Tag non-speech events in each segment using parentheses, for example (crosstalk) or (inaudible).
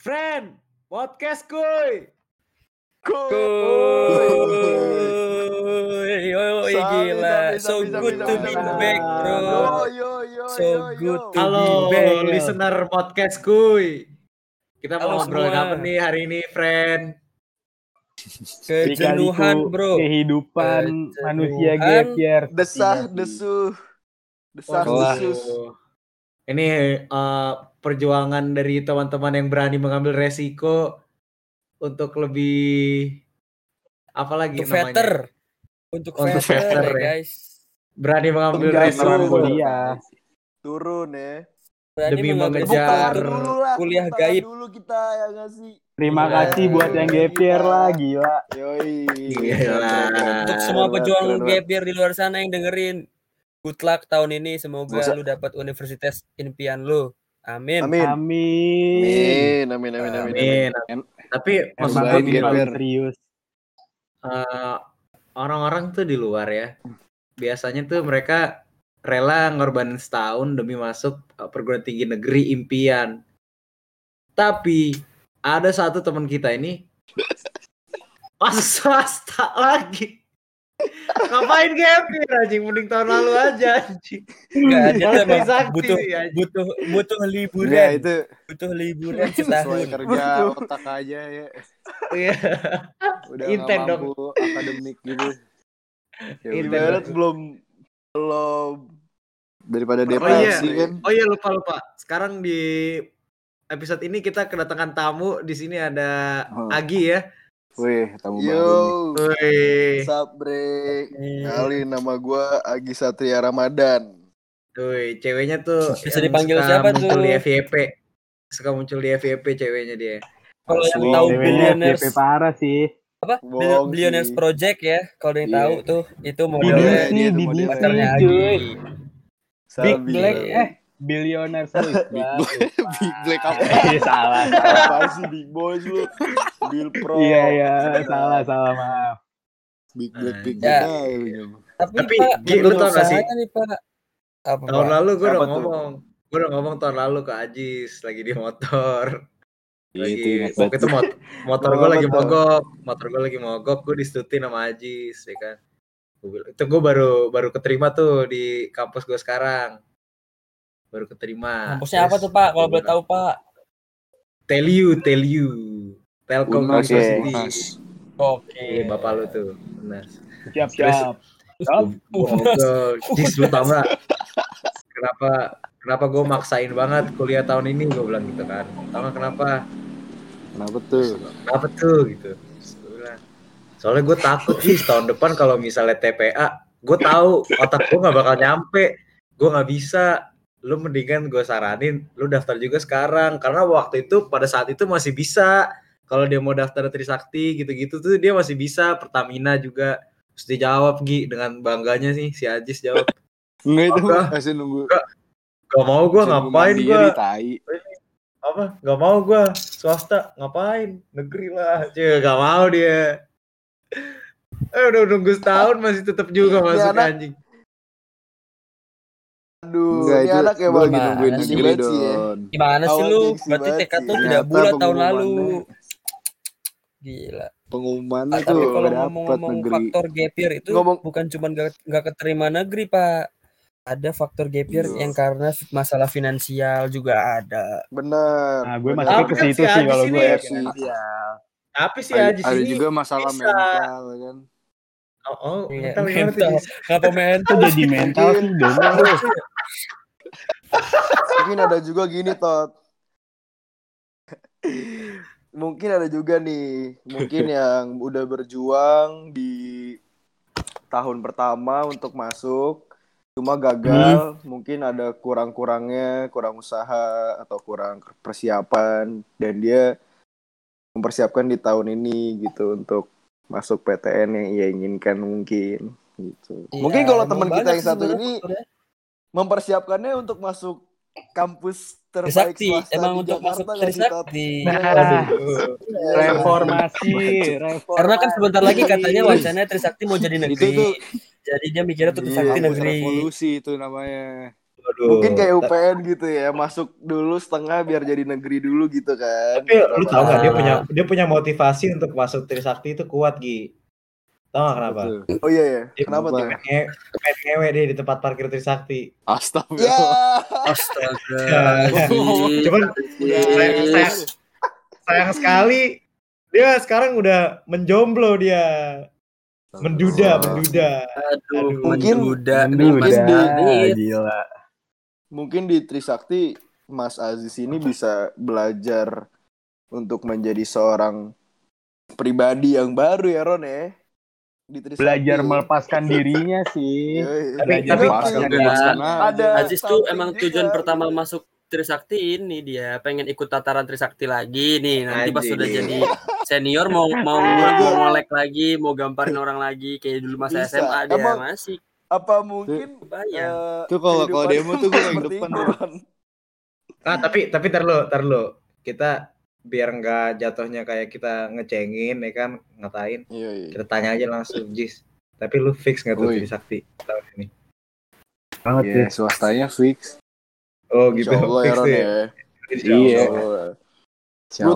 Friend, podcast kuy. Kuy, yo Sabi, gila, sabi, so sabi, good sabi, to sabi, be sabi. back, bro. Yo yo yo So yo good yo. to Halo, be back. listener podcast kuy. Kita mau Halo ngobrol semua. apa nih hari ini, friend? Kejenuhan, bro. Kehidupan Kejenuhan. manusia year. Desah desuh. Desah Wah. desus. Ini eh, perjuangan dari teman-teman yang berani mengambil resiko untuk lebih apa lagi Untuk namanya? veter. Untuk Untuk veter, veter, ya, ya. guys. Berani mengambil resiko kuliah. Turun ya. Berani Demi mengejar kuliah tangan gaib. Dulu kita ya nggak sih. Terima Gila. kasih buat yang year lah, gila. Yoi. Gila. Untuk semua pejuang year di luar sana yang dengerin. Good luck tahun ini. Semoga Masa- lu dapat universitas impian lu. Amin. Amin. Amin. Amin, amin, amin, amin. Tapi maksud Terbaik, gue Mantap gini gap loh, year. serius. eh, orang-orang tuh di luar ya biasanya tuh mereka rela ngorbanin setahun demi masuk eh, perguruan tinggi negeri impian tapi ada satu teman kita ini (laughs) masuk swasta lagi ngapain gap year anjing mending tahun lalu aja anjing Enggak, Malah emang butuh anjing. butuh butuh liburan, itu butuh liburan sesuai setahun. kerja otak aja ya. Iya. Udah Inten dong. akademik gitu. Ya dong. belum belum daripada Oh iya. depresi kan. oh iya lupa lupa sekarang di episode ini kita kedatangan tamu di sini ada Oh. Agi ya Wih, tamu baru nih. Yo, Woi, Sabre. Iya. Kenalin nama gua Agi Satria Ramadan. woi, ceweknya tuh Bisa yang dipanggil suka siapa muncul tuh? di FYP. Suka muncul di FYP ceweknya dia. Kalau yang tahu billionaires FYP parah sih. apa? Bohong Billionaires sih. Project ya. Kalau yang Iya. tahu tuh itu Modelnya BBC, Agi. cuy. Big. Black eh billionaire (laughs) boys. (laughs) Big Black. Big Black apa? (laughs) Eh, salah. Apa sih Big Boys lu? Bill Pro. Iya iya, salah salah maaf. Big Black Big Ya. Black. aja. Tapi, Tapi, Pak, lu tau gak sih? saya nih Pak. Apa Tahun lalu gue udah ngomong. Gue udah ngomong tahun lalu ke Ajis lagi di motor. Lagi Itu ingat waktu itu banget. mot- motor gue lagi mogok, motor gue lagi mogok, gue disetutin sama Ajis, ya kan. Itu gue baru baru keterima tuh di kampus gue sekarang. Baru keterima. Kampusnya apa Terus tuh Pak? Kalau gua boleh tahu Pak. Tell you, tell you. Telkom Unas, University. Unas. Oke. Iya, bapak lu tuh. Benar. Siap Terus- siap. Jis lu tau gak? Kenapa kenapa gue maksain banget kuliah tahun ini gue bilang gitu kan. Tau gak kenapa? Kenapa tuh? Kenapa tuh gitu. Terus Soalnya gue takut sih tahun depan kalau misalnya TPA, gue tahu otak gue nggak bakal nyampe, gue nggak bisa. Lu mendingan gue saranin, lu daftar juga sekarang karena waktu itu pada saat itu masih bisa. Kalau dia mau daftar Trisakti gitu-gitu tuh dia masih bisa. Pertamina juga. Terus dia jawab Gi dengan bangganya sih si Ajis jawab. (laughs) Enggak itu masih nunggu. Gak mau gue ngapain gue apa nggak mau gue swasta ngapain negeri lah Cie, gak mau dia eh udah nunggu setahun masih tetap juga Ini masuk anjing Aduh, ya, ini anak emang lagi gimana nungguin sih? negeri Gimana sih lu? Berarti sih. tuh tidak bulat tahun lalu. Gila. Pengumumannya Ah, tapi tuh kalau dapat ngomong-ngomong negeri. faktor gap year itu Ngomong- bukan cuma gak, gak keterima negeri, Pak. Ada faktor gap year Iya. yang karena masalah finansial juga ada. Bener. Nah, gue Tapi ke situ si sih kalau gue ya, ya. sih. tapi si Ada, juga masalah mental kan. Oh, oh Iya, mental mental. Kenapa mental? Jadi mental sih Don. Mungkin ada juga gini Tot. Mungkin ada juga nih, mungkin yang udah berjuang di tahun pertama untuk masuk, cuma gagal, mungkin ada kurang-kurangnya, kurang usaha atau kurang persiapan, dan dia mempersiapkan di tahun ini gitu untuk masuk PTN yang ia inginkan mungkin gitu. Iya, mungkin kalau teman kita yang satu ini faktornya. mempersiapkannya untuk masuk kampus terbaik Trisakti, swasta emang di untuk Jakarta masuk? Trisakti. Nah. Iya, reformasi, reformasi. Karena kan sebentar lagi katanya wacananya Trisakti mau jadi itu negeri. tuh Jadi dia mikirnya tuh Iya, Trisakti kampus negeri. revolusi itu namanya Waduh. Mungkin kayak UPN gitu ya, masuk dulu setengah biar jadi negeri dulu gitu kan. Tapi lu tau gak dia punya dia punya motivasi untuk masuk Trisakti itu kuat Gi. Tau gak kenapa? Betul. Oh iya ya, Dia kenapa tuh? Main nge- main ngewe dia di tempat parkir Trisakti. Ya, (laughs) Astagfirullah. Astaga. Cuman sayang, sayang, sayang sekali dia sekarang udah menjomblo dia. Menduda, menduda. Aduh, Mungkin- menduda. Menduda, Didit. gila. Mungkin di Trisakti Mas Aziz ini bisa belajar untuk menjadi seorang pribadi yang baru ya Ron ya. Di Trisakti. Belajar melepaskan (laughs) dirinya sih. Tapi- tapi- melepaskan ada Aziz tuh emang juga. tujuan pertama masuk Trisakti ini dia pengen ikut tataran Trisakti lagi nih nanti pas Anjing. sudah jadi senior mau mau (laughs) mau ngolek lagi mau gamparin orang lagi kayak dulu masa Bisa. SMA dia Emang- masih apa mungkin bayang eh, Tuh kalau- kalau demo tuh gue yang depan itu, tuh. Ron? Ah, tapi tapi tar lu, tar lu. Kita biar nggak jatuhnya kayak kita ngecengin ya kan, ngatain. Iya, iya. Kita tanya aja langsung, Jis. Tapi lu fix nggak tuh Woi. Trisakti tahun ini? Banget Iya, sih. swastanya fix. Oh gitu. Insya Allah ya fix tuh ya. Insya Iya. Menurut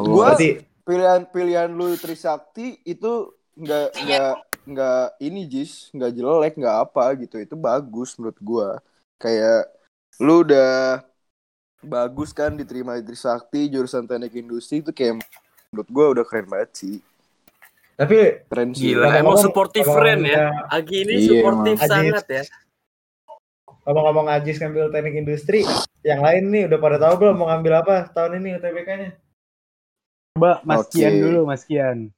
Allah. gua- Berarti Pilihan-pilihan lu Trisakti itu nggak nggak nggak ini Jis, nggak jelek, nggak apa gitu. Itu bagus menurut gua. Kayak lu udah bagus kan diterima di Trisakti jurusan teknik industri itu kayak menurut gua udah keren banget sih. tapi Keren sih. Gila, emang supportive friend ya. Agi ini Iya, supportive emang. sangat ya. ngomong-ngomong Ajis ngambil teknik industri, yang lain nih udah pada tahu belum mau ngambil apa tahun ini UTBK-nya? Coba Mas Oke. Kian dulu, Mas Kian.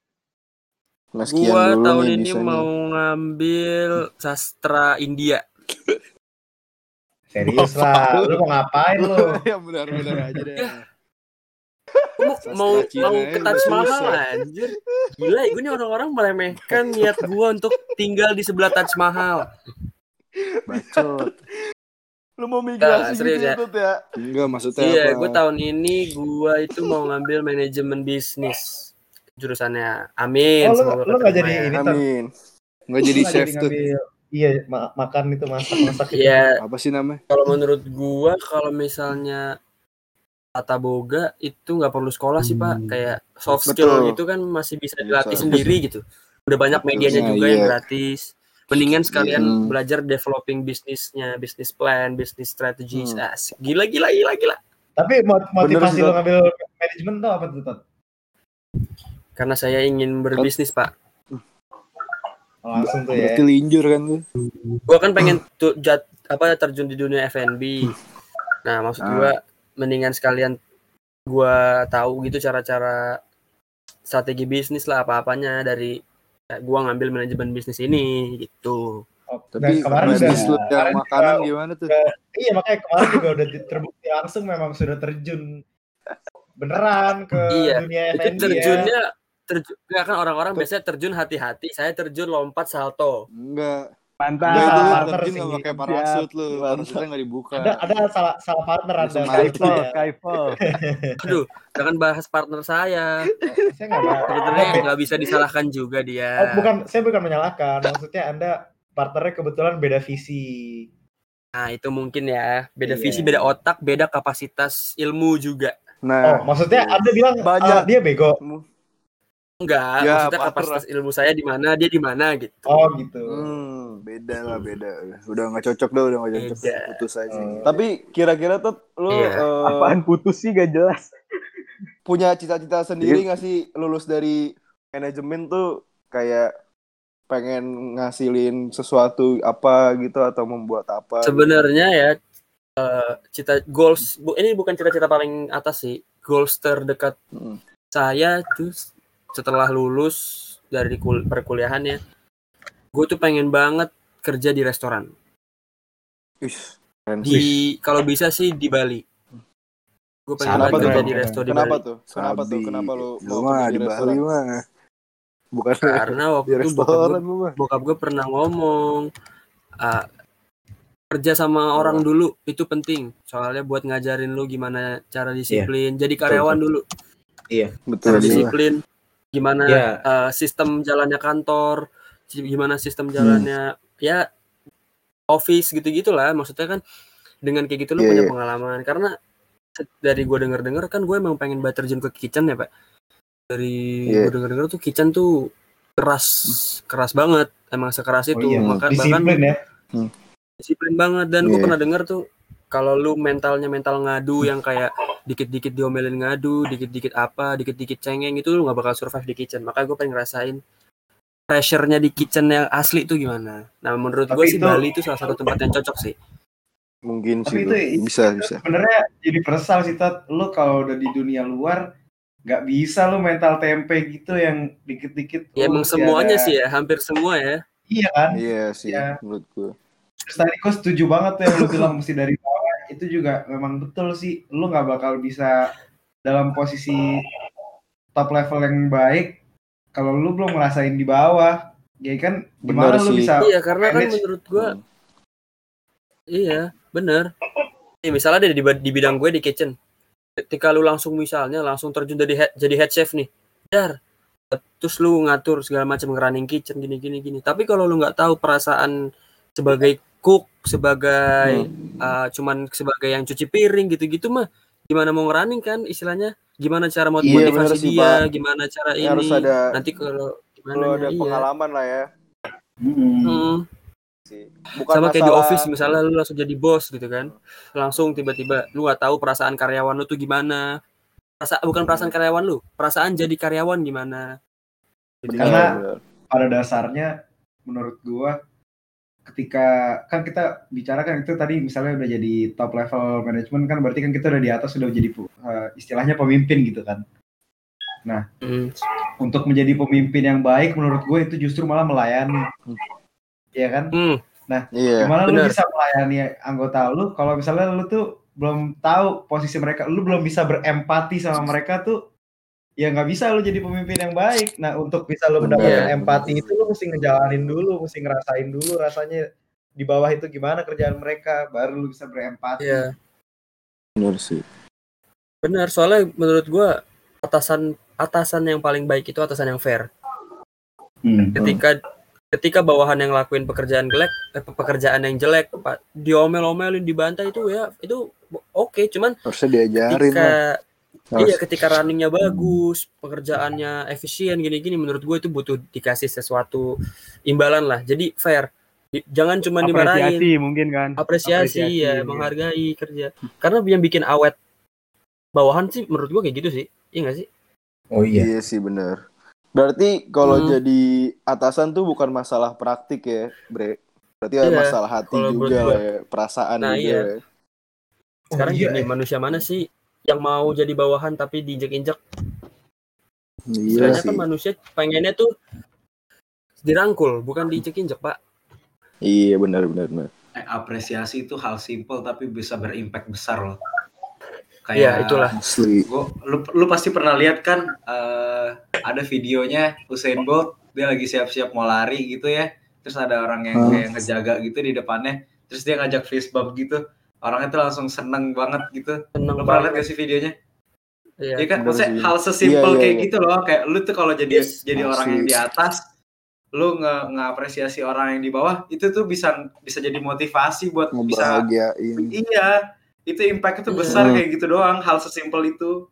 Mas Kian Gua dulu tahun nih ini bisa nih. mau ngambil sastra India. Serius lah, lu mau ngapain lu? (laughs) ya benar-benar aja deh. Gua Sastra mau Cina mau ya, ke Taj Mahal anjir. Gila, gue nih orang-orang meremehkan niat gua untuk tinggal di sebelah Taj Mahal. Bacot. Lu mau migrasi Nah, serius gitu ya. ya, Tut, ya? Enggak maksudnya Iya, apa? gue tahun ini gua itu mau ngambil manajemen bisnis jurusannya. Amin. Oh, semoga lu nggak keterima jadi ya. ini tuh? Amin. Enggak jadi chef tuh. Iya, ma- makan itu masak-masak itu. Iya, Apa sih namanya? kalau menurut gua kalau misalnya tata boga itu nggak perlu sekolah sih pak Hmm. kayak soft Betul. skill gitu kan masih bisa dilatih Bisa. sendiri gitu udah banyak medianya Nah, juga iya. yang gratis mendingan sekalian Hmm. belajar developing bisnisnya bisnis plan bisnis strategies Hmm. Asik. gila gila gila gila Tapi mot- motivasi lu Tot. ngambil manajemen tuh apa tuh, Tot? Karena saya ingin berbisnis pak langsung tuh ya. Berarti linjur kan tuh. gua kan pengen tuh jat, apa terjun di dunia F&B nah maksud Ah. gua mendingan sekalian gua tahu gitu cara-cara strategi bisnis lah apa-apanya dari ya, gua ngambil manajemen bisnis ini gitu Oh, Tapi dan kemarin udah, bisnis lu yang kemarin makanan juga- gimana tuh? iya makanya kemarin juga udah terbukti langsung memang sudah terjun beneran ke Iya, dunia itu F&B ya. Terjun nggak kan orang-orang biasanya terjun hati-hati saya terjun lompat salto Enggak. Mantap. Enggak itu partner terjun sih. enggak pakai parasut lu. Parasutnya enggak dibuka. Ada ada salah salah partner ada. Skyfall Skyfall, (laughs) ya. Skyfall. aduh jangan bahas partner saya Saya nggak mau. sebenarnya nggak bisa disalahkan juga dia Oh, bukan, saya bukan menyalahkan. Maksudnya Anda partnernya kebetulan beda visi. nah itu mungkin ya beda Iya. visi beda otak beda kapasitas ilmu juga Oh, Nah, maksudnya Anda bilang Banyak. ah, dia bego. Enggak Ya, maksudnya partner kapasitas ilmu saya di mana dia di mana gitu Oh, gitu. hmm, Beda lah, beda. Udah enggak cocok dah, udah enggak cocok. Beda. Putus aja. Oh. tapi kira-kira tuh lu Iya. eh, Apaan putus sih gak jelas. punya cita-cita sendiri nggak sih lulus dari manajemen tuh kayak pengen ngasilin sesuatu apa gitu atau membuat apa? sebenarnya ya eh, cita goals bu, ini bukan cita-cita paling atas sih goals terdekat Hmm. saya tuh setelah lulus dari kul perkuliahan ya gue tuh pengen banget kerja di restoran. Di kalau bisa sih di Bali. Gue pengen Kenapa banget kerja di resto di Kenapa Bali. tuh? Kenapa tuh? Kenapa lu mau mah kerja di Bali mah. Bukan (laughs) karena di waktu itu bokap gue bokap gue pernah ngomong kerja sama orang dulu itu penting. Soalnya buat ngajarin lu gimana cara disiplin. Jadi karyawan dulu. Betul. cara Iya. Gimana Iya. eh, sistem jalannya kantor gimana sistem jalannya ya office gitu gitulah maksudnya kan dengan kayak gitu lu Iya, punya iya. pengalaman karena dari gue denger dengar kan gue emang pengen banget terjun ke kitchen ya pak dari Iya. gue denger dengar tuh kitchen tuh keras keras banget emang sekeras itu Oh iya, maka bahkan disiplin ya. disiplin banget dan gue Iya. pernah denger tuh kalau lu mentalnya mental ngadu yang kayak dikit-dikit diomelin ngadu, dikit-dikit apa, dikit-dikit cengeng itu lu nggak bakal survive di kitchen. Makanya gue pengen ngerasain pressure-nya di kitchen yang asli itu gimana. Nah menurut gue sih itu- Bali itu salah satu tempat yang cocok sih. Mungkin Tapi sih. itu bisa, bisa. sebenarnya jadi persal sih Tat. Lu kalau udah di dunia luar nggak bisa lu mental tempe gitu yang dikit-dikit. Ya emang semuanya ada- sih ya, hampir semua ya. Iya kan? Iya sih Iya. menurut gue. Terus tadi gue setuju banget tuh yang lu bilang mesti dari. Itu juga memang betul sih. Lu nggak bakal bisa dalam posisi top level yang baik kalau lu belum ngerasain di bawah. Ya kan gimana Benar lu sih. bisa Iya karena kan manage. menurut gue, Hmm. iya bener. Nih, misalnya di, di bidang gue di kitchen, ketika lu langsung misalnya langsung terjun jadi head, jadi head chef nih, dar, terus lu ngatur segala macam running kitchen gini gini gini. Tapi kalau lu nggak tahu perasaan sebagai cook, sebagai uh, cuman sebagai yang cuci piring gitu-gitu mah, gimana mau ngerunning kan istilahnya? Gimana cara mau Iya, motivasi sih, dia, Pak. gimana cara Ini ini? harus ada Nanti kalau gimana ada iya. pengalaman lah ya. Hmm. Hmm. Bukan sama kayak di masalah- office misalnya lu langsung jadi bos gitu kan langsung tiba-tiba lu nggak tahu perasaan karyawan lu tuh gimana Perasa bukan perasaan karyawan lu perasaan jadi karyawan gimana Jadi, Karena benar. pada dasarnya menurut gua ketika kan kita bicara kan itu tadi misalnya udah jadi top level management kan berarti kan kita udah di atas sudah jadi uh, istilahnya pemimpin gitu kan. hmm, Untuk menjadi pemimpin yang baik menurut gue itu justru malah melayani. Iya kan? hmm, Iya. Gimana lu benar. bisa melayani anggota lu kalau misalnya lu tuh belum tahu posisi mereka, lu belum bisa berempati sama mereka tuh ya nggak bisa lu jadi pemimpin yang baik. Nah, untuk bisa lu mendapatkan Iya. empati itu lu mesti ngejalanin dulu, mesti ngerasain dulu rasanya di bawah itu gimana kerjaan mereka, baru lu bisa berempati. ya Benar sih. benar soalnya menurut gua atasan atasan yang paling baik itu atasan yang fair Hmm. ketika ketika bawahan yang lakuin pekerjaan jelek eh, pekerjaan yang jelek pak diomel-omelin dibantai itu ya itu oke cuman Harusnya diajarin ketika lah. Harus. Iya, ketika runningnya bagus, pekerjaannya efisien gini-gini, menurut gue itu butuh dikasih sesuatu imbalan lah. Jadi fair, jangan cuma dimarahin, Apresiasi mungkin kan. apresiasi, Apresiasi, ya, iya. menghargai kerja. Karena yang bikin awet bawahan sih, menurut gue kayak gitu sih, iya nggak sih? Oh iya. Iya sih benar. Berarti kalau Hmm. jadi atasan tuh bukan masalah praktik ya, Bre. Berarti ada Iya, masalah hati juga lah ya, perasaan Nah, juga iya. ya. Sekarang iya, gini, eh. manusia mana sih yang mau jadi bawahan tapi diinjek-injek? Iya sih. kan manusia pengennya tuh dirangkul, bukan diinjek-injek, Pak. Iya benar benar benar. Eh, apresiasi itu hal simple tapi bisa berimpact besar loh. Iya, itulah. Asli. Gua, lu, lu pasti pernah lihat kan eh, ada videonya Usain Bolt dia lagi siap-siap mau lari gitu ya terus ada orang yang kayak ngejaga gitu di depannya terus dia ngajak fist bump gitu orangnya tuh langsung seneng banget gitu Seneng lu pernah lihat banget. gak sih videonya Iya. ya kan maksudnya hal sesimpel Iya, iya, kayak iya. gitu loh kayak lu tuh kalau jadi Yes, jadi asli. orang yang di atas lu nge ngapresiasi orang yang di bawah itu tuh bisa bisa jadi motivasi buat bisa iya itu impact itu Iya. besar kayak gitu doang hal sesimpel itu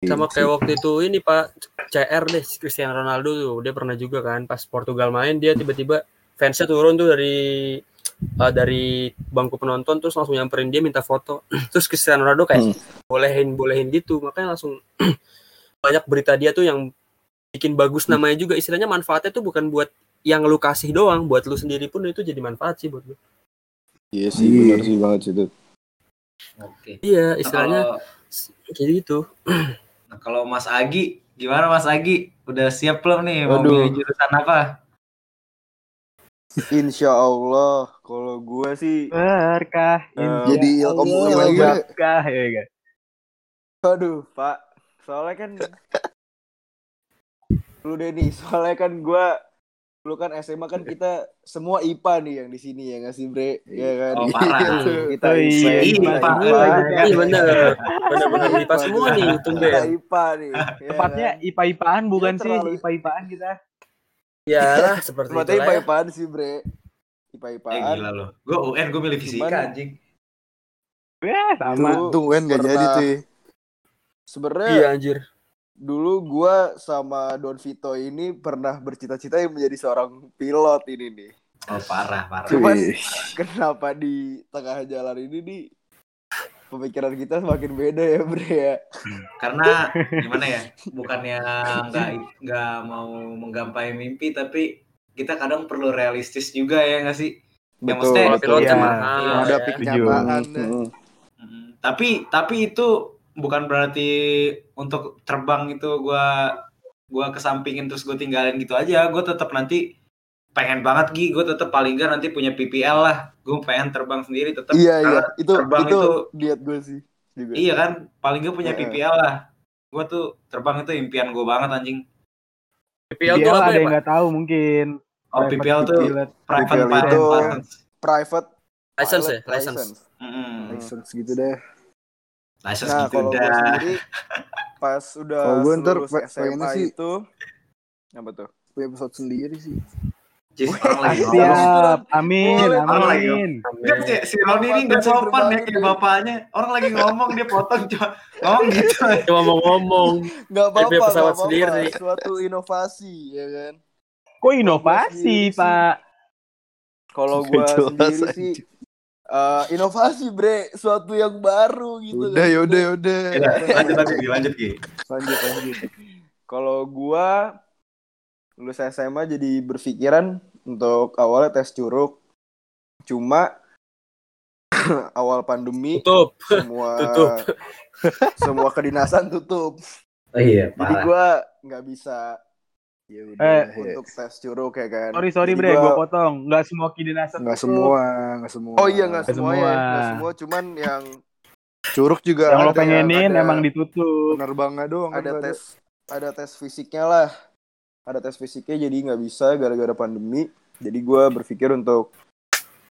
sama Gitu. kayak waktu itu ini Pak CR deh Cristiano Ronaldo tuh dia pernah juga kan pas Portugal main dia tiba-tiba fansnya turun tuh dari eh, dari bangku penonton terus langsung nyamperin dia minta foto (clears throat) terus Cristiano Ronaldo kayak Hmm. bolehin bolehin gitu makanya langsung (clears throat) banyak berita dia tuh yang bikin bagus namanya juga istilahnya manfaatnya tuh bukan buat yang lu kasih doang buat lu sendiri pun itu jadi manfaat sih buat lu Iya sih Iya. benar sih banget sih itu. oke iya Nah, istilahnya kalau- kayak gitu (clears throat) Nah, kalau Mas Agi, gimana Mas Agi? Udah siap belum nih mau pilih jurusan apa? Insya Allah kalau gue sih Berkah. Eh, insya Jadi ya. berkah ya kan. Aduh, Pak. Soalnya kan lu deh nih, soalnya kan gua lu kan SMA kan kita semua IPA nih yang di sini ya nggak sih, Bre? Ya kan. Oh, parah. Gitu. Kita Oh, iya, IPA, IPA. IPA. IPA. iya bener bener-bener IPA semua nih tumben IPA nih. ya Tepatnya kan? IPA-IPAan bukan sih? IPA-IPAan kita. Ya lah (laughs) seperti itu lah ya. IPA-IPAan sih, Bre. Eh IPA-IPAan. gila loh. Gue UN, gue milih fisika Cuman- anjing. Ya, sama. Dulu Untung kan gak pernah- jadi tuh. ya. Sebenarnya Iya anjir. dulu gua sama Don Vito ini pernah bercita-cita yang menjadi seorang pilot ini nih. Oh parah parah. Cuman Wih. kenapa di tengah jalan ini nih pemikiran kita semakin beda ya Bre ya. Karena gimana ya? Bukannya nggak nggak mau menggapai mimpi, tapi kita kadang perlu realistis juga ya nggak sih? Ya, Betul, maksudnya betul. Iya. mahal. Iya. Menghadapi Setuju. kenyataan. ya. Hmm. Mm, Tapi tapi itu bukan berarti untuk terbang itu gua gua kesampingin terus gue tinggalin gitu aja. Gue tetap nanti pengen banget Gi, gue tetap paling nggak nanti punya PPL lah. Gue pengen terbang sendiri tetap. Iya iya, itu terbang itu, itu- diet gue sih juga. Iya kan, paling nggak punya Heeh. PPL lah. Gue tuh terbang itu impian gue banget anjing. PPL tuh apa ada ya, yang nggak tahu mungkin. Oh Private PPL tuh pilot. private PPL pilot itu- license. Private License ya, license. License gitu deh. License Nah, gitu dah. sendiri pas (laughs) udah Kalau gue ntar SMA sih- itu apa tuh? Punya pesawat sendiri sih. Jis, orang lagi ngomong. Siap. Amin, Boleh, orang lagi. amin. Dia, si, si Roni ini nggak sopan ya kayak deh. bapaknya. Orang lagi ngomong dia potong cuma ngomong gitu. Cuma mau ngomong. Nggak apa-apa, pesawat nggak apa-apa. sendiri. Suatu inovasi ya kan. Kok inovasi, sih. Pak? Kalau gue sendiri sih eh, inovasi bre, suatu yang baru gitu. Udah kan. yaudah yaudah. Ya, lanjut lanjut. Lanjut lanjut. Kalau gua lulus SMA jadi berpikiran untuk awalnya tes curug. Cuma (laughs) awal pandemi Tutup. semua (laughs) Tutup. semua kedinasan tutup. Oh iya, Jadi parah. gua nggak bisa Ya Eh, udah. ya. untuk tes curug ya kan. Sorry, sorry, Jadi Bre, gua- gue potong. Nggak semua kidinasan. Nggak semua, nggak semua. Oh iya nggak Nggak semua, ya, semua. nggak semua. Cuman yang Curug juga Yang lo ada pengenin ada- emang ditutup. penerbangnya doang. kan ada tes ada tes fisiknya lah. Ada tes fisiknya jadi nggak bisa gara-gara pandemi. Jadi gua berpikir untuk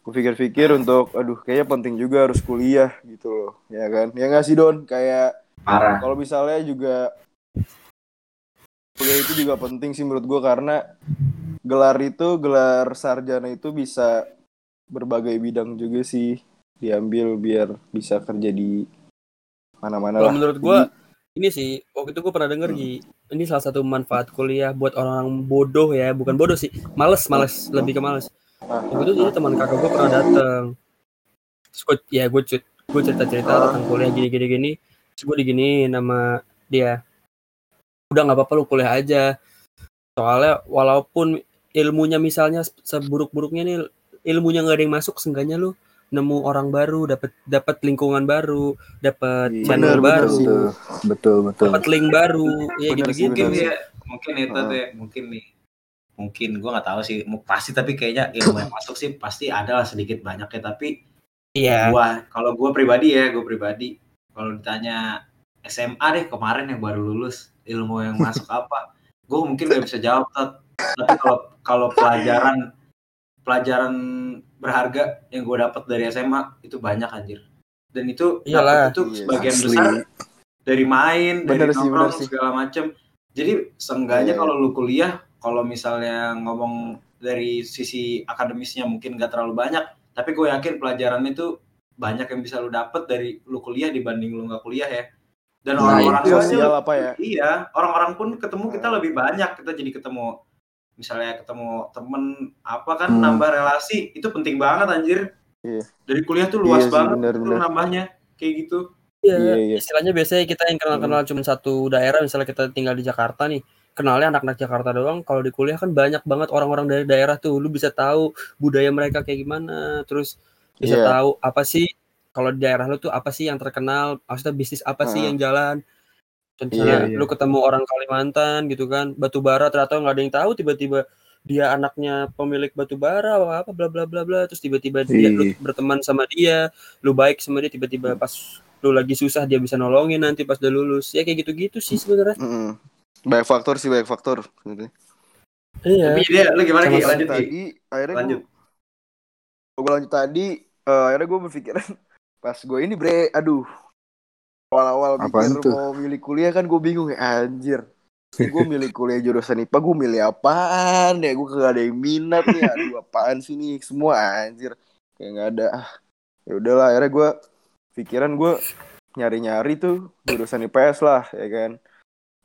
gue pikir-pikir untuk aduh kayaknya penting juga harus kuliah gitu loh. Ya kan? Ya nggak sih don? Kayak kalau misalnya juga kuliah itu juga penting sih menurut gue karena gelar itu gelar sarjana itu bisa berbagai bidang juga sih diambil biar bisa kerja di mana-mana lah. menurut gua ini sih waktu itu gua pernah denger Gi. Ini salah satu manfaat kuliah buat orang bodoh ya, bukan bodoh sih. Males, males, lebih ke males. Ah. Waktu itu jadi teman kakak gua pernah datang. Gua, ya gue gue cerita-cerita Ah. tentang kuliah gini-gini gini. Terus gue diginiin sama dia. Udah nggak apa-apa lu kuliah aja. Soalnya walaupun ilmunya misalnya seburuk-buruknya nih ilmunya nggak ada yang masuk, seenggaknya lu nemu orang baru, dapat dapat lingkungan baru, dapat Iya, channel bener, baru, bener Betul, betul, betul. dapat link baru, ya Bener gitu sih, gitu. mungkin ya mungkin itu deh mungkin nih. Mungkin gue nggak tahu sih. Pasti tapi kayaknya ilmu yang masuk sih pasti ada lah sedikit banyaknya tapi Iya. gua kalau gue pribadi ya gue pribadi kalau ditanya SMA deh kemarin yang baru lulus ilmu yang masuk apa? Gue mungkin gak bisa jawab Tat. tapi kalau kalau pelajaran pelajaran berharga yang gue dapat dari SMA itu banyak anjir dan itu Iyalah. itu Iya, sebagian asli. besar dari main Bener dari sih, nongkrong sih. segala macem jadi seenggaknya Iya. kalau lu kuliah kalau misalnya ngomong dari sisi akademisnya mungkin gak terlalu banyak tapi gue yakin pelajaran itu banyak yang bisa lu dapet dari lu kuliah dibanding lu nggak kuliah ya dan Nah, orang-orang itu. aja sosial apa ya iya orang-orang pun ketemu kita Hmm. lebih banyak kita jadi ketemu misalnya ketemu temen apa kan Hmm. nambah relasi itu penting banget anjir Iya. dari kuliah tuh luas Iya sih, banget bener, tuh bener. nambahnya kayak gitu Iya, Iya, iya. istilahnya biasanya kita yang kenal-kenal cuma satu daerah, misalnya kita tinggal di Jakarta nih, kenalnya anak-anak Jakarta doang. Kalau di kuliah kan banyak banget orang-orang dari daerah tuh, lu bisa tahu budaya mereka kayak gimana, terus bisa Iya. tahu apa sih kalau di daerah lu tuh apa sih yang terkenal, maksudnya bisnis apa sih Heeh. yang jalan. Contohnya Iya, iya. lu ketemu orang Kalimantan gitu kan, batu bara ternyata nggak ada yang tahu, tiba-tiba dia anaknya pemilik batu bara apa apa bla bla bla bla terus tiba-tiba dia lu Iya. berteman sama dia lu baik sama dia tiba-tiba pas lu lagi susah dia bisa nolongin nanti pas udah lulus ya kayak gitu-gitu sih sebenarnya Mm-mm. banyak faktor sih banyak faktor iya tapi dia lu gimana Ki? sama lanjut tadi akhirnya lanjut gue gue lanjut tadi eh, akhirnya gue berpikiran (laughs) pas gue ini bre aduh awal-awal mikir tuh? mau milih kuliah kan gue bingung ya anjir. Gue milih kuliah jurusan IPA gue milih apaan ya? Gue kagak ada yang minat nih aduh apaan sih nih? Semua anjir. Kayak nggak ada ah. Ya udahlah akhirnya gue pikiran gue nyari-nyari tuh jurusan IPS lah ya kan.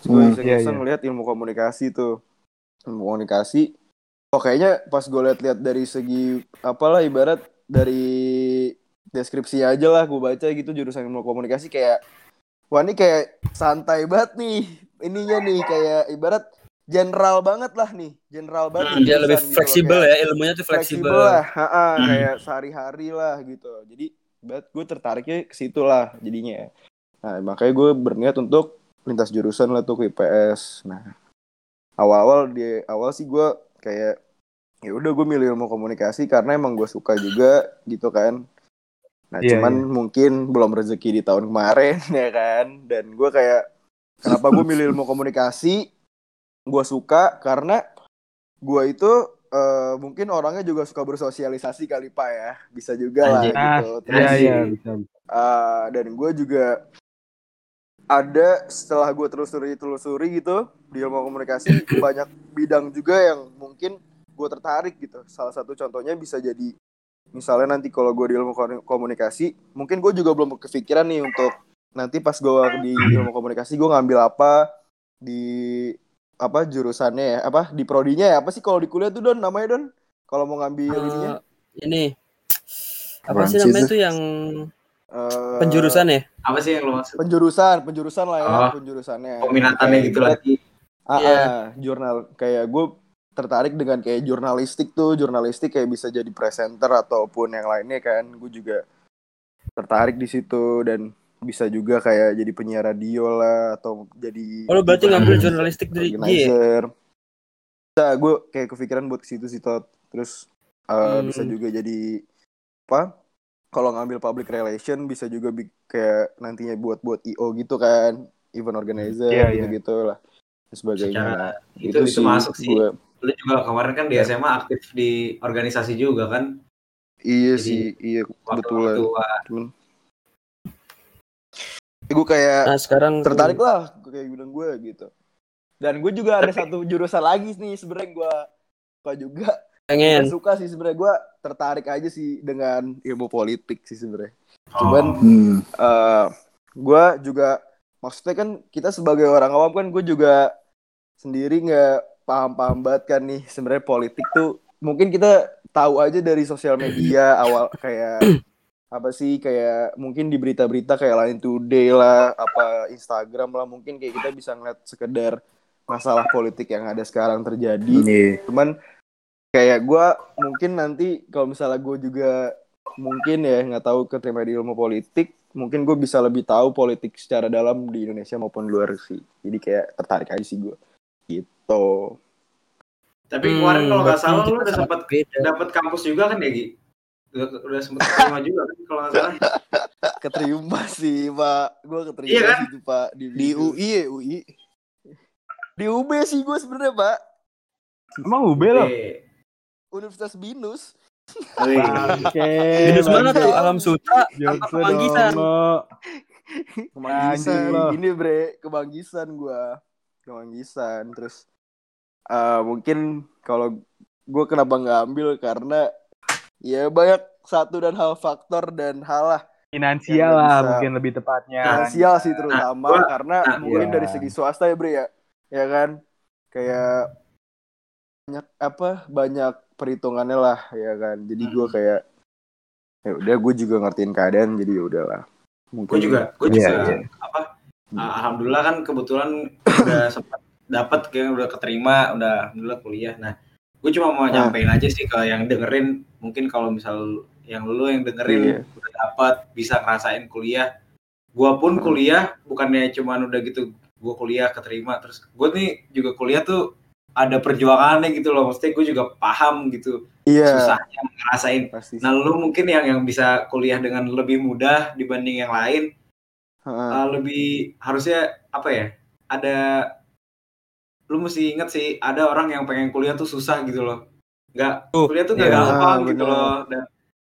Gue Hmm, iya, iseng iya. ngeliat ilmu komunikasi tuh. Ilmu komunikasi. Oh kayaknya pas gue liat-liat dari segi apalah ibarat dari deskripsi aja lah gue baca gitu jurusan ilmu komunikasi kayak wah ini kayak santai banget nih ininya nih kayak ibarat general banget lah nih general banget nih Dia lebih gitu fleksibel ya, ilmunya tuh fleksibel lah ha-ha, Hmm. kayak sehari-hari lah gitu. Jadi buat gue tertariknya ke situ lah jadinya. Nah makanya gue berniat untuk lintas jurusan lah tuh ke IPS nah awal-awal di awal sih gue kayak ya udah gue milih ilmu komunikasi karena emang gue suka juga gitu kan nah Iya, cuman mungkin belum rezeki di tahun kemarin (laughs) ya kan? Dan gue kayak kenapa gue milih ilmu komunikasi? Gue suka karena gue itu eh, mungkin orangnya juga suka bersosialisasi kali pak ya. Bisa juga lah gitu. Iya, Terus, iya, bisa. eh, dan gue juga ada setelah gue telusuri telusuri gitu di ilmu komunikasi (coughs) banyak bidang juga yang mungkin gue tertarik gitu. Salah satu contohnya bisa jadi misalnya nanti kalau gue di ilmu ko- komunikasi mungkin gue juga belum kepikiran nih untuk nanti pas gue di ilmu komunikasi gue ngambil apa di apa jurusannya ya apa di prodinya ya apa sih kalau di kuliah tuh don namanya don kalau mau ngambil ininya Eh, ini apa sih namanya tuh. yang eh, penjurusan ya? Apa sih yang lo maksud? penjurusan penjurusan lah ya Oh, penjurusannya Peminatannya gitu lagi. Ah, Iya. ah, jurnal kayak gue tertarik dengan kayak jurnalistik tuh jurnalistik kayak bisa jadi presenter ataupun yang lainnya kan gue juga tertarik di situ dan bisa juga kayak jadi penyiar radio lah atau jadi Oh, berarti ngambil jurnalistik dari G ya? organizer bisa gue kayak kepikiran buat ke situ sih Tot. terus uh, Hmm. bisa juga jadi apa kalau ngambil public relation bisa juga bi- kayak nantinya buat buat io gitu kan event organizer Iya, gitu iya. gitu lah dan sebagainya Secara Nah, itu, itu masuk sih. gua- Lu juga kemarin kan di SMA aktif di organisasi juga kan? iya Jadi, sih iya kebetulan cuman gue kayak Nah, sekarang tertarik lah kayak bilang gue gitu dan gue juga ada satu jurusan lagi nih sebenarnya gue suka juga pengen. Gua suka sih sebenarnya gue tertarik aja sih dengan ilmu politik sih sebenarnya Oh. cuman Hmm. eh gue juga maksudnya kan kita sebagai orang awam kan gue juga sendiri nggak paham-paham banget kan nih sebenarnya politik tuh mungkin kita tahu aja dari sosial media awal kayak (clears throat) apa sih kayak mungkin di berita-berita kayak Line Today lah apa Instagram lah mungkin kayak kita bisa ngeliat sekedar masalah politik yang ada sekarang terjadi. Iya. cuman kayak gue mungkin nanti kalau misalnya gue juga mungkin ya nggak tahu keterima di ilmu politik mungkin gue bisa lebih tahu politik secara dalam di Indonesia maupun luar sih. Jadi kayak tertarik aja sih gue gitu Tapi kemarin kalau nggak salah lu udah sempat dapat kampus juga kan ya Gi? Udah, udah sempat terima (laughs) juga kan kalau nggak salah. keterima sih pak gue keterima Iya kan? sih pak di, Di UI ya UI. di UB sih gue sebenarnya pak Emang UB lo? Oke. Universitas Binus Wih. Oke. Binus mana tuh? Alam Sutra apa Jokes Kemanggisan? ini bre kebanggisan gua kebanggisan terus eh mungkin kalau gue kenapa nggak ambil karena ya banyak satu dan hal faktor dan hal lah Finansial lah bisa- mungkin lebih tepatnya. finansial sih terutama gua- karena nah, mungkin iya. dari segi swasta ya bre ya ya kan kayak banyak apa banyak perhitungannya lah ya kan jadi gue Hmm. kayak ya udah gue juga ngertiin keadaan jadi ya udahlah mungkin Gue juga, gue Iya, juga iya. apa? uh, alhamdulillah kan kebetulan (coughs) udah sempat dapat kayak udah keterima, udah alhamdulillah kuliah. Nah, gue cuma mau Ah. nyampein aja sih ke yang dengerin, mungkin kalau misal yang lu yang dengerin Iya. udah dapat bisa ngerasain kuliah. Gua pun Hmm. kuliah bukannya cuman udah gitu gue kuliah keterima terus gue nih juga kuliah tuh ada perjuangannya gitu loh maksudnya gue juga paham gitu iya susahnya ngerasain pasti Nah, lu mungkin yang yang bisa kuliah dengan lebih mudah dibanding yang lain, uh, lebih harusnya apa ya? Ada lu mesti inget sih, ada orang yang pengen kuliah tuh susah gitu loh. Nggak Tuh, kuliah tuh nggak iya. gampang Ah, gitu bener. loh. Dan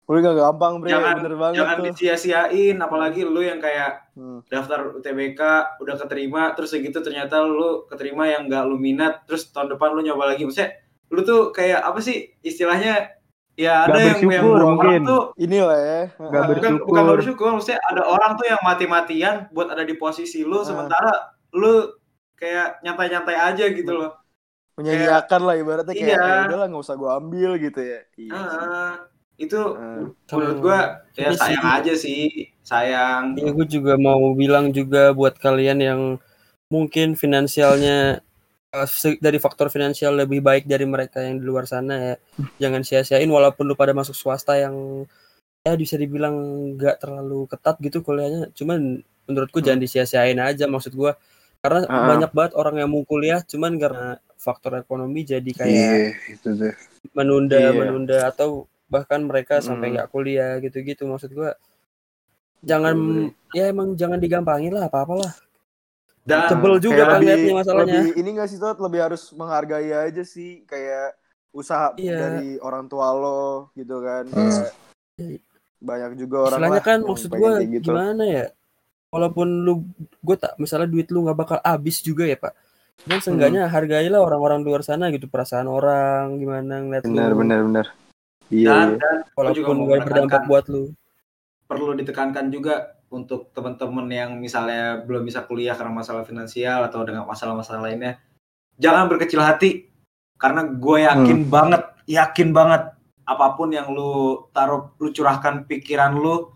Udah gak gampang bre jangan bener banget jangan disia-siain, apalagi lu yang kayak Hmm. daftar UTBK udah keterima, terus segitu ternyata lu keterima yang nggak lu minat, terus tahun depan lu nyoba lagi. Maksudnya lu tuh kayak apa sih istilahnya ya ada Nggak yang yang bersyukur orang mungkin. tuh Inilah ya. Nggak bukan bersyukur. bukan nggak bersyukur maksudnya ada orang tuh yang mati-matian buat ada di posisi lu Ah. sementara lu kayak nyantai-nyantai aja gitu loh Menyanyiakan lah ibaratnya kayak Iya. ya udahlah nggak usah gue ambil gitu ya. Iya. Ah, itu Ah. menurut gua ya Ini sih- sayang aja sih sayang Ya gue juga mau bilang juga buat kalian yang mungkin finansialnya eh, dari faktor finansial lebih baik dari mereka yang di luar sana ya. (laughs) Jangan sia-siain walaupun lu pada masuk swasta yang ya bisa dibilang nggak terlalu ketat gitu kuliahnya. Cuman menurutku jangan disia-siain aja maksud gua. Karena Ah. banyak banget orang yang mau kuliah cuman karena faktor ekonomi jadi kayak Iya, itu deh. menunda Iya. menunda atau bahkan mereka sampai Hmm. nggak kuliah gitu-gitu maksud gua jangan ya emang jangan digampangin lah apa-apalah dan Tebel juga kan lebih, liatnya masalahnya. lebih ini nggak sih Tot? lebih harus menghargai aja sih kayak usaha Iya. dari orang tua lo gitu kan. Kayak banyak juga orang istilahnya lah kan maksud gua gitu. gimana ya walaupun lu gue tak misalnya duit lu nggak bakal habis juga ya pak dan seenggaknya hargailah orang-orang di luar sana gitu perasaan orang gimana ngeliat Benar lu benar benar. Iya. dan, iya. dan walaupun gak berdampak buat lu perlu ditekankan juga untuk teman-teman yang misalnya belum bisa kuliah karena masalah finansial atau dengan masalah-masalah lainnya jangan berkecil hati karena gue yakin Hmm. banget yakin banget apa pun yang lu taruh lu curahkan pikiran lu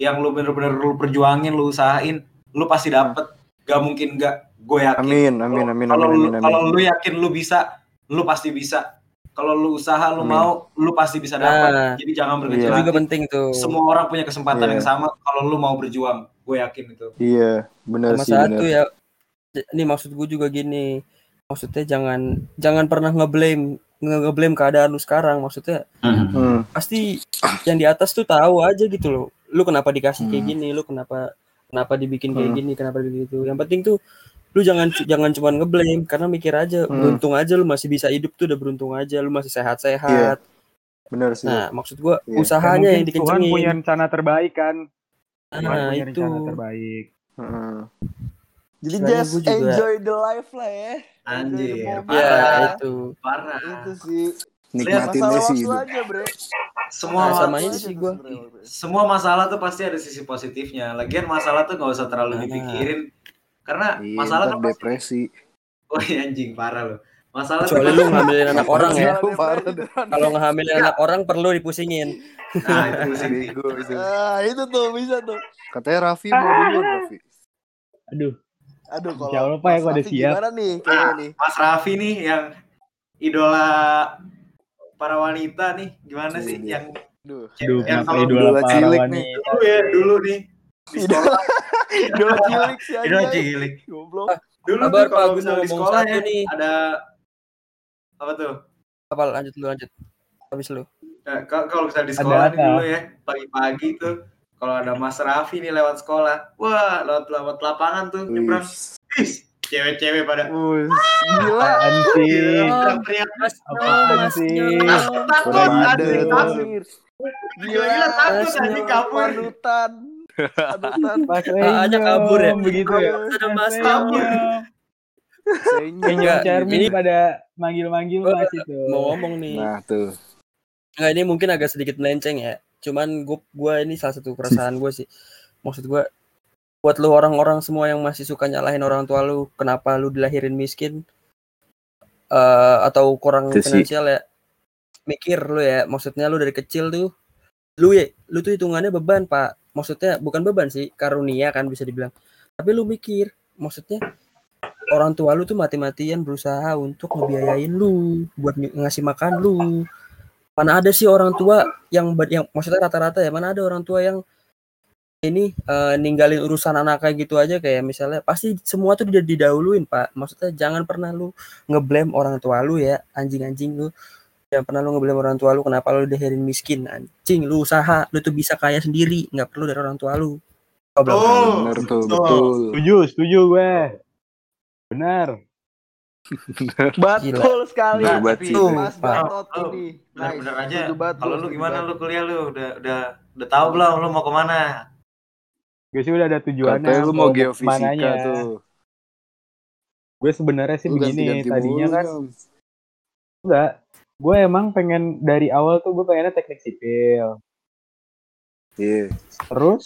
yang lu bener-bener lu perjuangin lu usahain lu pasti dapet. Gak mungkin gak gue yakin. Amin amin amin kalau amin lu kalau lu yakin lu bisa lu pasti bisa. Kalau lu usaha lu Amin. mau lu pasti bisa dapat Nah, jadi jangan Iya. berkecil itu juga hati. penting tuh. Semua orang punya kesempatan Iya. yang sama kalau lu mau berjuang. Gue yakin itu. Iya benar sama sih satu ya. Ini maksud gue juga gini. Maksudnya jangan jangan pernah ngeblame nge- ngeblame keadaan lu sekarang. Maksudnya Hmm. pasti yang di atas tuh tahu aja gitu loh lu kenapa dikasih kayak Hmm. gini lu kenapa kenapa dibikin kayak Hmm. gini kenapa begitu yang penting tuh lu jangan jangan cuma ngeblame karena mikir aja Hmm. beruntung aja lu masih bisa hidup tuh udah beruntung aja lu masih sehat-sehat Benar sih. nah maksud gua Iya. usahanya yang mungkin Tuhan dikencengin punya rencana terbaik kan. Tuhan nah punya itu rencana terbaik. Heeh. Jadi Istilahnya just enjoy the life lah ya. Anjir, moment ya itu parah Itu sih. Nikmatin aja sih hidup. aja, Bre. semua Nah, sama aja sih gua. semua masalah tuh pasti ada sisi positifnya lagian masalah tuh nggak usah terlalu Nah. dipikirin karena Iya, masalah kan pasti depresi. (laughs) oh iya, anjing parah loh masalah tuh kecuali lu ngambilin anak orang ya kalau ngehamilin anak orang perlu dipusingin nah itu pusing itu. Ah, itu tuh bisa tuh. Katanya Raffi mau duluan Raffi. Aduh, Aduh, kalau Allah, Pak, ya, gua udah siap. Gimana nih kayaknya nih? Mas Raffi nih yang idola para wanita nih gimana sih Iya. yang aduh, yang kalau idola para cilik nih. dulu ya dulu nih di sekolah Idola cilik sih aja. idola cilik Goblok. dulu Kabar, tuh kalau misalnya di sekolah ya nih. ada apa tuh apa lanjut lu lanjut habis lu Nah, kalau misalnya di Ada sekolah nih dulu ya pagi-pagi tuh kalau ada Mas Raffi nih lewat sekolah wah lewat lewat lapangan tuh nyebrang. Cewek-cewek pada Wih, gila. Apaan sih? teriak-teriak Mas Apaan sih? takut Kurang anjing ada. takut anjing kabur Panutan. Ah, aja kabur ya? Begitu ya. ada Mas kabur. Senyum. Ini- pada manggil-manggil Mas itu. mau ngomong nih Nah tuh. Nggak, ini mungkin agak sedikit melenceng ya. Cuman gue gua ini salah satu keresahan gue sih. Maksud gue buat lu orang-orang semua yang masih suka nyalahin orang tua lu, kenapa lu dilahirin miskin eh atau kurang sih. finansial ya? Mikir lu ya, maksudnya lu dari kecil tuh lu ya, lu tuh hitungannya beban, Pak. Maksudnya bukan beban sih, karunia kan bisa dibilang. Tapi lu mikir, maksudnya orang tua lu tuh mati-matian berusaha untuk ngebiayain lu, buat ng- ngasih makan lu, mana ada sih orang tua yang yang maksudnya rata-rata ya mana ada orang tua yang ini eh, ninggalin urusan anaknya gitu aja kayak misalnya pasti semua tuh udah didahuluin pak maksudnya jangan pernah lu ngeblame orang tua lu ya anjing-anjing lu jangan pernah lu ngeblame orang tua lu kenapa lu dilahirin miskin anjing lu usaha lu tuh bisa kaya sendiri nggak perlu dari orang tua lu Coba. Oh, Bener tuh, betul. betul. Setuju, setuju gue. Benar. Betul sekali. Nah. Tuh, Mas. Gatot Oh, ini. bener-bener Nice. aja kalau lu gimana lu kuliah lu udah udah udah tahu belum lu mau ke mana Gue sih udah ada tujuannya. Katanya lu mau geofisika tuh. Gue sebenarnya sih Lu begini, tadinya kan Nyam. enggak. gue emang pengen dari awal tuh gue pengennya teknik sipil. Iya. Terus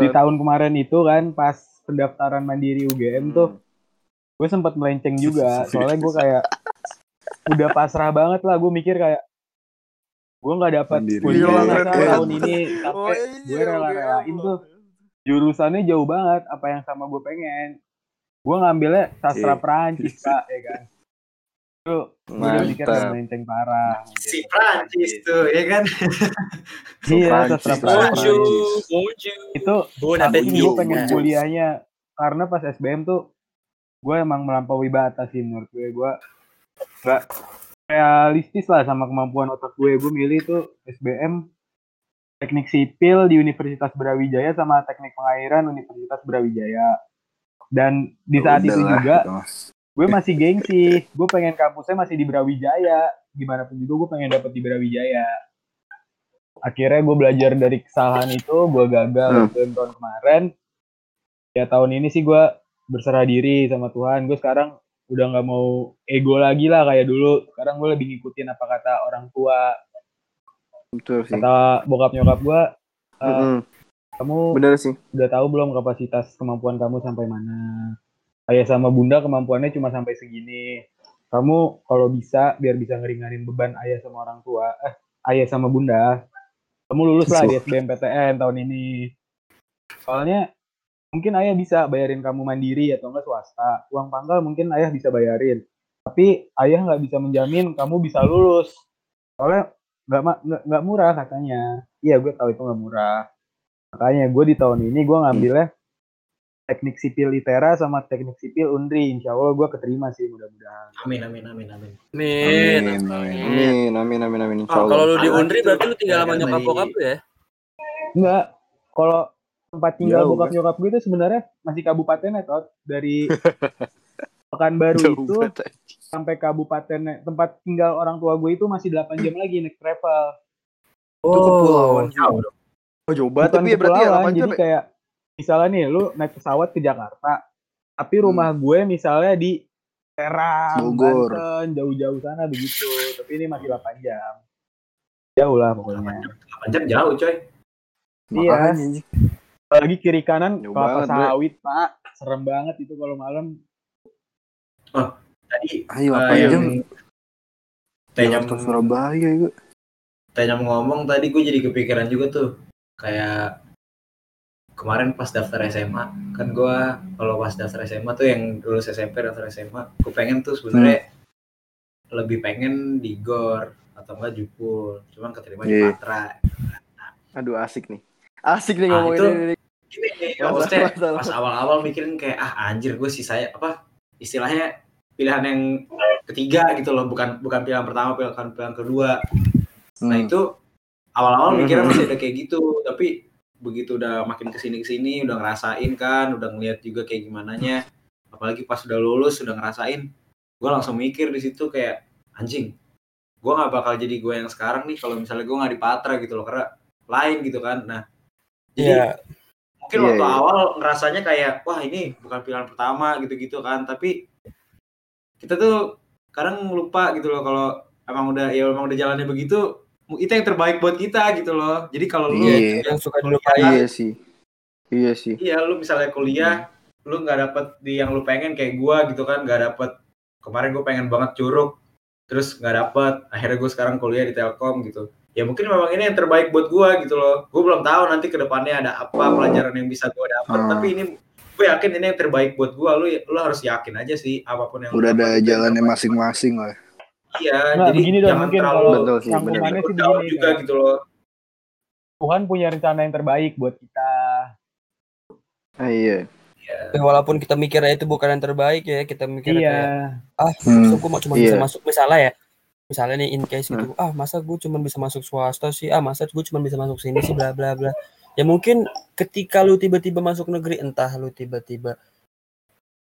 di tahun kemarin itu kan pas pendaftaran mandiri UGM tuh gue sempat melenceng juga (laughs) soalnya gue kayak udah pasrah banget lah gue mikir kayak gue nggak dapat kuliah Iya, tahun (laughs) ini Oh, sampai iya, gue rela-relain tuh. Jurusannya jauh banget apa yang sama gue pengen gue ngambilnya sastra Iya. Perancis pak ya kan itu gue udah mikir melenceng parah Si Prancis tuh, ya kan? (laughs) iya Prancis, sastra Perancis bonjour. itu appetit. gue pengen kuliahnya karena pas SBM tuh gue emang melampaui batas sih menurut gue gue nggak realistis lah sama kemampuan otak gue gue milih tuh SBM teknik sipil di Universitas Brawijaya sama teknik pengairan Universitas Brawijaya. Dan di saat itu Udahlah, juga gitu, gue masih gengsi. Gue pengen kampusnya masih di Brawijaya. Gimana pun juga gue pengen dapet di Brawijaya. Akhirnya gue belajar dari kesalahan itu gue gagal Hmm. Tahun kemarin. Ya tahun ini sih gue berserah diri sama Tuhan. Gue sekarang udah nggak mau ego lagi lah kayak dulu. Sekarang gue lebih ngikutin apa kata orang tua Betul sih. kata bokap nyokap gue eh, Mm-mm. kamu Bener sih. udah tahu belum kapasitas kemampuan kamu sampai mana? Ayah sama bunda kemampuannya cuma sampai segini. Kamu kalau bisa biar bisa ngeringanin beban ayah sama orang tua eh ayah sama bunda kamu lulus lah di SBMPTN tahun ini. Soalnya mungkin ayah bisa bayarin kamu mandiri atau enggak swasta. Uang pangkal mungkin ayah bisa bayarin. Tapi ayah nggak bisa menjamin kamu bisa lulus. Soalnya nggak ma- nggak nggak murah katanya iya gue tahu itu nggak murah makanya gue di tahun ini gue ngambilnya teknik sipil litera sama teknik sipil undri insya Allah gue keterima sih mudah-mudahan Amin, amin, amin, amin. Amin. Amin, amin. Amin, amin, amin, Oh, kalau lu di Undri berarti lu tinggal sama nyokap bokap lu ya? enggak kalau tempat tinggal Jauh, bokap nyokap gue itu sebenarnya masih kabupatennya tot dari (laughs) Pekanbaru itu. Sampai kabupaten tempat tinggal orang tua gue itu masih 8 jam lagi naik travel Itu kepulauan. jauh dong. Oh, jauh banget bukan tapi ya berarti ya kepulauan 8 jam. jadi ya? kayak misalnya nih lu naik pesawat ke Jakarta tapi rumah gue misalnya di Serang, Bogor. Banten, jauh-jauh sana begitu. Tapi ini masih 8 jam. Jauh lah pokoknya. 8 jam jauh, coy. Iya. Apalagi kiri kanan kelapa sawit, Pak. Serem banget itu kalau malam. Tadi Ayo, apa yang jam? Tenyam, Jakarta Surabaya itu. Tenyam ngomong tadi gue jadi kepikiran juga tuh. Kayak kemarin pas daftar SMA kan gue kalau pas daftar SMA tuh yang lulus SMP daftar SMA gue pengen tuh sebenarnya lebih pengen di GOR atau enggak Jupul cuman keterima di Iya. Patra Aduh asik nih. Asik nih Ah, ngomongin itu- ini. gini nih Masalah, maksudnya masalah. pas awal-awal mikirin kayak ah anjir gue sih saya apa istilahnya pilihan yang ketiga gitu loh bukan bukan pilihan pertama pilihan pilihan kedua nah Hmm. itu awal-awal Hmm. mikirnya masih ada kayak gitu tapi begitu udah makin ke sini ke sini udah ngerasain kan udah ngeliat juga kayak gimana nya apalagi pas udah lulus udah ngerasain gue langsung mikir di situ kayak anjing gue nggak bakal jadi gue yang sekarang nih kalau misalnya gue nggak di Patra gitu loh karena lain gitu kan nah jadi Iya. mungkin Iya, waktu iya. awal ngerasanya kayak wah ini bukan pilihan pertama gitu-gitu kan tapi kita tuh kadang lupa gitu loh kalau emang udah ya emang udah jalannya begitu itu yang terbaik buat kita gitu loh jadi kalau lu Iya. Yang suka kuliah, dilupain. Iya sih. Iya sih. iya lu misalnya kuliah lu nggak dapet di yang lu pengen kayak gua gitu kan nggak dapet kemarin gue pengen banget curug terus nggak dapet akhirnya gue sekarang kuliah di Telkom gitu ya mungkin memang ini yang terbaik buat gua gitu loh gue belum tahu nanti ke depannya ada apa pelajaran yang bisa gue dapet Hmm. tapi ini gue yakin ini yang terbaik buat gua lu lu harus yakin aja sih apa pun yang Udah ada jalannya masing-masing lah. iya Nah, jadi begini dong, jangan mungkin terlalu kalau Betul sih, rangkumannya sih begini. juga kayak, gitu loh Tuhan punya rencana yang terbaik buat kita. Ah, iya. Ya, walaupun kita mikirnya itu bukan yang terbaik ya, kita mikirnya Iya. kayak ah, Hmm. gue cuma bisa Iya. masuk misalnya ya. Misalnya nih in case gitu, ah masa gue cuma bisa masuk swasta sih, ah masa gue cuma bisa masuk sini sih bla bla bla. Ya mungkin ketika lu tiba-tiba masuk negeri, entah lu tiba-tiba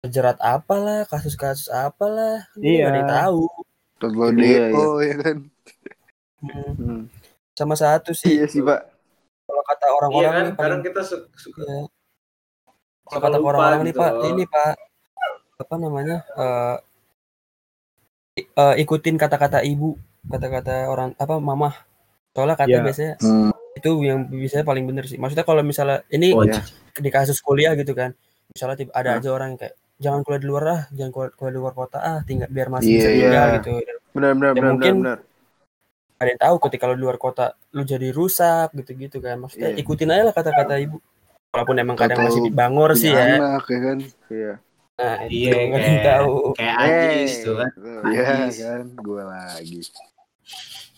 terjerat apalah, kasus-kasus apalah, kan Iya. ada yang tahu. Terus lo Iya, DO ya kan. Hmm. Hmm. Sama satu sih, Iya sih, Pak. kalau kata iya orang-orang kan paling kadang kita su- suka ya, kalau suka kata orang-orang nih gitu pak, ini pak apa namanya? eh, i- eh, ikutin kata-kata ibu kata-kata orang apa mamah. Soalnya kata Iya. biasanya Hmm. Itu yang biasanya paling bener sih. Maksudnya kalau misalnya ini Oh, iya. di kasus kuliah gitu kan. Misalnya tiba- ada Hah? aja orang yang kayak jangan kuliah di luar ah, jangan kuliah, kuliah di luar kota ah, tinggal biar masih Iya, bisa tinggal gitu. Benar benar Ya, benar mungkin benar. Ada yang tahu ketika lu di luar kota lu jadi rusak gitu-gitu kan. Maksudnya Iya. ikutin aja lah kata-kata ibu. Walaupun emang kadang Atau masih bangor sih ya. anak ya kan. Iya. Nah, Iya, nggak kayak- tahu. Kayak. Ajis tuh kan. Iya Anjis. kan, gue lagi.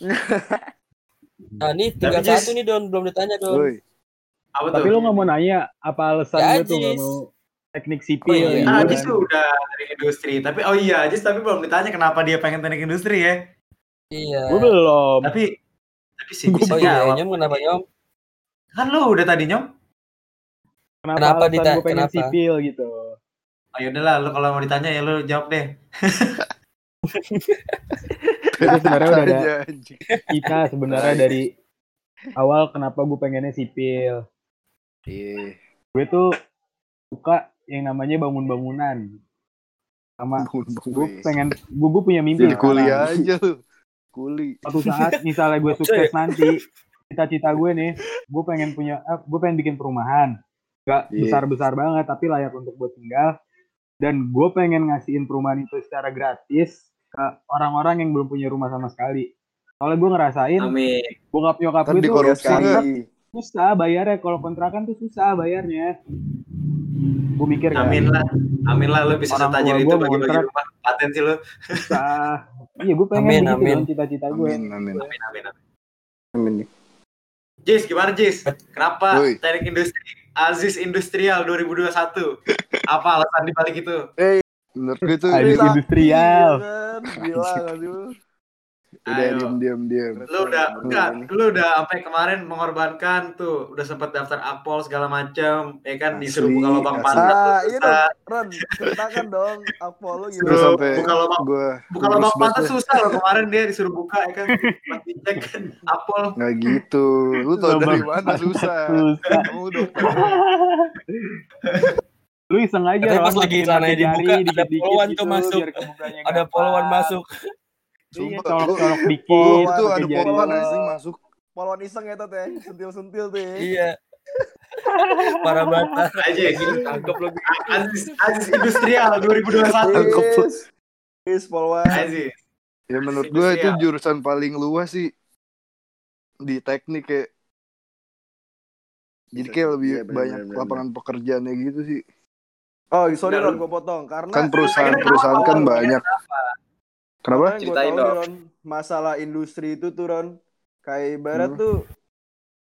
(laughs) Nah, ini tinggal Tapi, satu nih Don, belum ditanya Don. Woi, Apa Tapi tuh? lo nggak mau nanya apa alasan Ya, tuh nggak mau teknik Oh, sipil? iya. gitu Ah, kan. Ajis tuh udah dari industri. Tapi oh iya, Ajis tapi belum ditanya kenapa dia pengen teknik industri ya. Iya. Gue belum. Tapi tapi sih Oh bisa iya, jawab. Nyom kenapa Nyom? Kan lu udah tadi nyom. Kenapa, Kenapa alasan dita- gue pengen kenapa? sipil gitu? Oh udahlah, lu kalau mau ditanya ya lu jawab deh. (laughs) Itu sebenarnya udah ada kita sebenarnya dari awal kenapa gue pengennya sipil. Iya. Gue tuh suka yang namanya bangun-bangunan. Sama gue Bangun-bangun. pengen gue, gue punya mimpi Jadi kuliah aja lu. Kuli. Suatu saat misalnya gue (laughs) sukses nanti, cita-cita gue nih, gue pengen punya, eh, gue pengen bikin perumahan. Gak Iya. besar-besar banget, tapi layak untuk gue tinggal. Dan gue pengen ngasihin perumahan itu secara gratis ke orang-orang yang belum punya rumah sama sekali. Soalnya gue ngerasain, Amin. bokap nyokap Ntar gue nggak? susah bayarnya. Kalau kontrakan tuh susah bayarnya. Gue mikir kan, Amin lah. Amin lah lu bisa setajir itu bagi-bagi rumah. Paten sih lu. susah. Iya, gue pengen Amin, gitu amin. cita-cita gue. Amin, amin. Amin amin. amin. Amin. Jis, gimana Jis? Kenapa Woi. teknik industri Aziz Industrial 2021? Apa alasan dibalik itu? Menurut gue tuh udah Industrial. Iya kan? Gila gak sih lu? Ayo. diam diam diam. Lu udah enggak, lu udah sampai kemarin mengorbankan tuh, udah sempat daftar akpol segala macam, ya kan disuruh Asli, buka lubang asli. pantat. Ah, iya dong. Ron, ceritakan dong Terus gimana? Suruh sampai buka lubang gue buka lubang pantat susah loh kemarin dia disuruh buka ya kan. Pas dicek kan apol. nggak gitu. Lu tau dari mana susah? Susah. Kamu dokter. (laughs) Lu iseng aja Katanya pas lagi celananya pakai jari, dibuka, ada poluan gitu, tuh masuk. Ada poluan masuk. Iya, Sumpah, colok-colok lu- dikit. Oh, itu ada poluan asli masuk. Polwan iseng ya teh, sentil-sentil tuh ya. Iya. Parah banget. Aja gini. Tangkep lagi. Aziz Aziz Industrial 2021. Yes. Yes, Polwan. Aziz. Ya menurut gue itu jurusan paling luas sih di teknik kayak. Jadi kayak lebih Iya, bener, banyak bener, bener. lapangan pekerjaannya gitu sih. Oh, sorry Ron, gue potong. Karena Kan perusahaan-perusahaan kan banyak. Kenapa? Ceritain tahu dong. Ron, masalah industri itu tuh Ron, kayak ibarat Hmm. tuh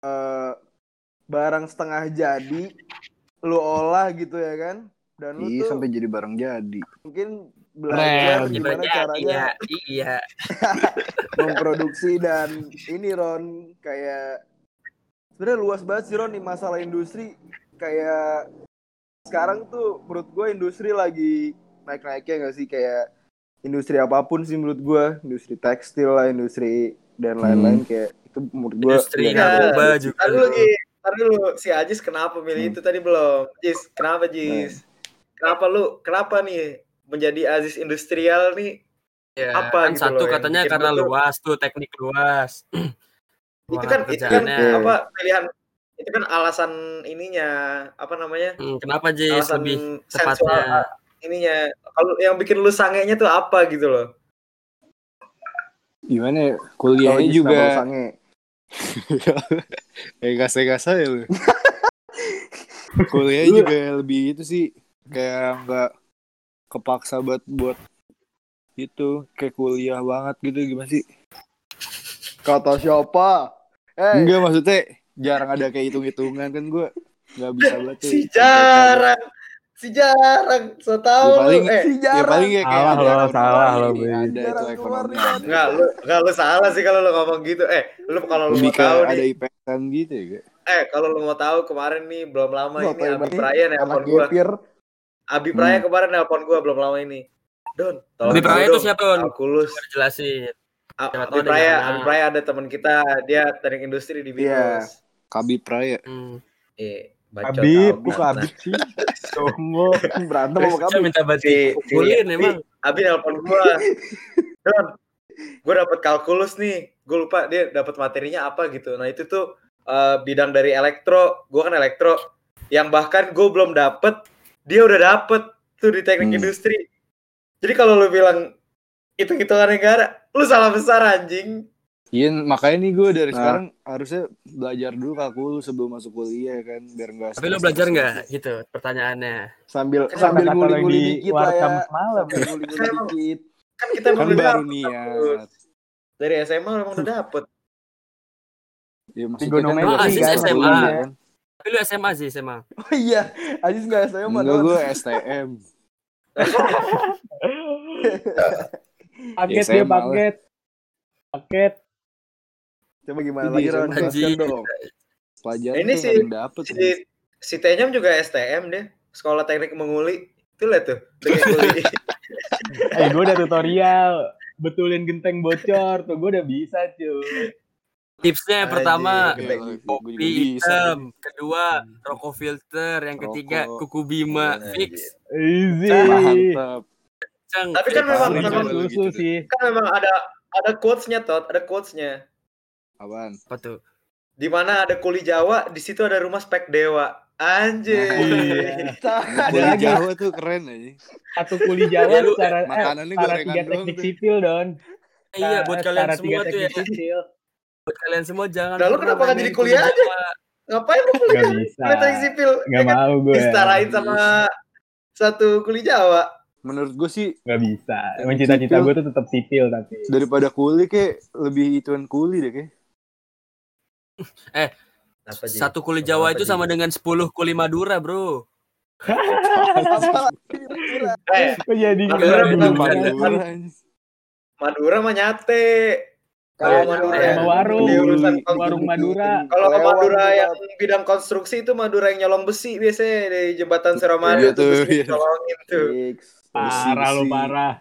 eh, barang setengah jadi lu olah gitu ya kan, dan lu Iya tuh sampai jadi barang jadi. mungkin belajar Keren. gimana Iya, caranya iya, iya. (laughs) memproduksi dan ini Ron kayak sebenarnya luas banget sih Ron nih masalah industri kayak sekarang tuh menurut gue industri lagi naik-naiknya nggak sih kayak industri apa pun sih menurut gue industri tekstil lah industri dan lain-lain kayak itu menurut gue Industri narkoba juga. Tar dulu Gi. Tar dulu si Ajis kenapa milih Hmm. itu tadi belum? Jis, kenapa Jis? Kenapa lu kenapa nih menjadi Aziz Industrial nih? Ya, Apa kan gitu satu loh katanya karena lu luas tuh teknik luas. (clears throat) itu kan itu kan apa pilihan itu kan alasan ininya apa namanya? Hmm, kenapa Jis alasan lebih sensual tepatnya? ininya. Kalau yang bikin lu sangenya tuh apa gitu loh? Gimana ya? Kuliahnya juga sange? (laughs) kayak gasa-gasa ya lu. (laughs) Kuliahnya juga lebih itu sih kayak nggak kepaksa buat buat itu kayak kuliah banget gitu gimana sih? kata siapa eh Enggak maksudnya jarang ada kayak hitung-hitungan kan gue nggak bisa (laughs) banget tuh. Si jarang, si jarang, so tau Ya paling- lu. Eh, si Ya jarang paling kayak kayak Salah ada lo, salah lo, ada itu ekonomi. Enggak, lu enggak lu salah sih kalau lu ngomong gitu. Eh, lu kalau lu Lebih mau tahu ada nih, IPK gitu ya. Eh kalau lu mau tahu kemarin nih belum lama Lo ini Abi Praya anak nelpon gua. gepir Abi Hmm. Praya kemarin nelpon gua belum lama ini. Don, Abi Praya itu siapa, Don? Kalkulus. Jelasin. Abi Praya, Abi. Praya ada teman kita, dia teknik industri di Iya. Binus. Kabi Praya. Hmm. Eh, Habib, Abi. kok Habib sih? Tunggu. berantem sama Saya minta bantu si, si pukulin Abi, emang. Abi nelpon gua. Don, gue dapet kalkulus nih gue lupa dia dapat materinya apa gitu nah itu tuh eh, bidang dari elektro gue kan elektro yang bahkan gue belum dapet dia udah dapet tuh di teknik Hmm. industri jadi kalau lu bilang itu hitungan negara lu salah besar anjing Iya, makanya nih gue dari Nah. sekarang harusnya belajar dulu kalkulus sebelum masuk kuliah kan, biar enggak Tapi lo belajar nggak gitu pertanyaannya. Sambil Kata-kata sambil lagi nguli-nguli dikit lah ya. semalam. Sambil nguli-nguli Emang- dikit. kan kita Kan baru dapet niat. dari SMA emang udah dapet Ya maksudnya kan biar kan, SMA. kan. Tapi lu SMA sih SMA. (laughs) Oh iya, Aziz nggak saya mah Enggak gue STM. (laughs) Paket dia paket. Paket. Coba gimana Ini lagi Ron? Jelaskan dong. Pelajaran Ini sih- dapet. si si Tenyam juga STM deh sekolah teknik menguli itu lihat tuh teknik menguli (laughs) Eh gue udah tutorial. Betulin genteng bocor tuh gue udah bisa cuy. Tipsnya yang pertama. Iya, kopi bisa. hitam, kedua rokok filter, yang ketiga kuku bima Anjing. fix. Easy. Mantap. Cang, Tapi kan memang- memang- susu gitu. sih. kan memang ada ada quotesnya tot ada quotesnya Apaan? apa tuh? di mana ada kuli Jawa di situ ada rumah spek dewa anjing Iya. Ada Kuliah lagi. Jawa tuh keren aja. Satu kuli Jawa Ya, lu- secara eh, Makanannya gorengan tiga teknik sipil don. Eh, iya buat Eh, kalian semua tuh ya. teknik sipil. Buat kalian semua jangan. Nah, lu pernah kenapa nggak main jadi kuliah aja? Jawa. ngapain lu Gak kuliah kuliah teknik sipil Gak Ya kan? mau gue. disetarain sama satu kuli Jawa Menurut gue sih Gak bisa. Emang Teknik cita-cita gue tuh tetap sipil tapi. daripada kuli kayak lebih ituan kuli deh kayak. (laughs) apa Ji? Satu kuli Apa Jawa apa, itu sama dengan 10 kuli Madura, Bro. Apa eh (laughs) jadi Madura Madura, Madura. mah nyate kalau Madura yang warung. di urusan Warung Madura. kalau Lewat Madura yang bidang konstruksi itu Madura yang nyolong besi biasanya di jembatan Suramadu Iya tuh tuh, besi iya. nyolongin tuh. Parah Besi-besi. parah.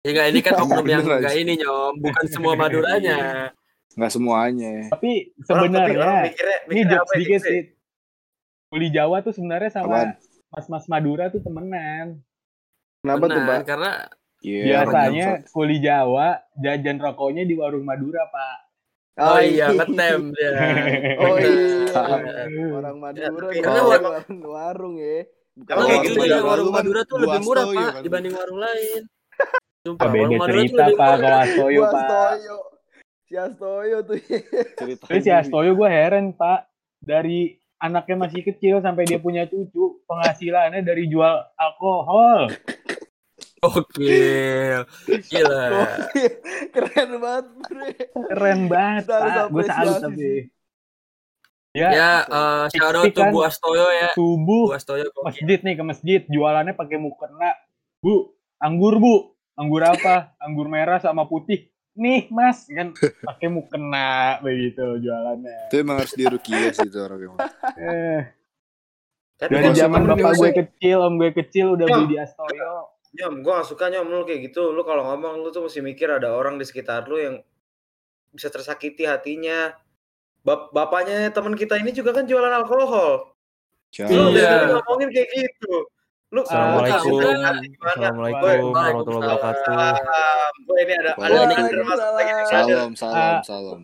Ya enggak ini kan (laughs) oknum yang enggak ini nyom, bukan semua Maduranya. Nggak semuanya. Tapi sebenarnya ini jokes sedikit Ji? sih. Kuli Jawa tuh sebenarnya sama mas-mas Madura tuh temenan. Kenapa tuh, Benar, Pak? karena Iya. Biasanya kuli Jawa jajan rokoknya di warung Madura, Pak. oh iya ngetem dia. (laughs) Oh iya. (laughs) Orang Madura karena warung, war- warung ya. Kalau kayak warung gitu gitu ya, warung Madura tuh lebih murah, Pak, dibanding warung lain. (laughs) Sumpah, warung Madura tuh lebih Pak, murah. kalau Astoyo, Pak. Si Astoyo tuh. cerita. Si Astoyo gue heran, Pak. Dari anaknya masih kecil sampai dia punya cucu, penghasilannya dari jual alkohol. Oke. Gila. Keren banget, Bre. Keren banget, Pak. Gue salut tapi. Ya, Ya, eh shout out to kan. Bu Astoyo ya. subuh Bu Astoyo gokil. masjid nih ke masjid jualannya pakai mukena bu anggur bu anggur apa anggur merah sama putih nih mas kan (laughs) pakai mukena begitu jualannya Itu emang harus dirukiah sih itu orang emang. eh, dari zaman bapak gue kecil om gue kecil udah beli di Astoyo Nyom, gue gak suka nyom lu kayak gitu. Lu kalau ngomong lu tuh mesti mikir ada orang di sekitar lu yang bisa tersakiti hatinya. Bap bapaknya teman kita ini juga kan jualan alkohol. Siapa? Lu Iya. ngomongin kayak gitu. Lu Assalamualaikum. Assalamualaikum warahmatullahi wabarakatuh. Boy, ini ada ada. Salam, salam, salam.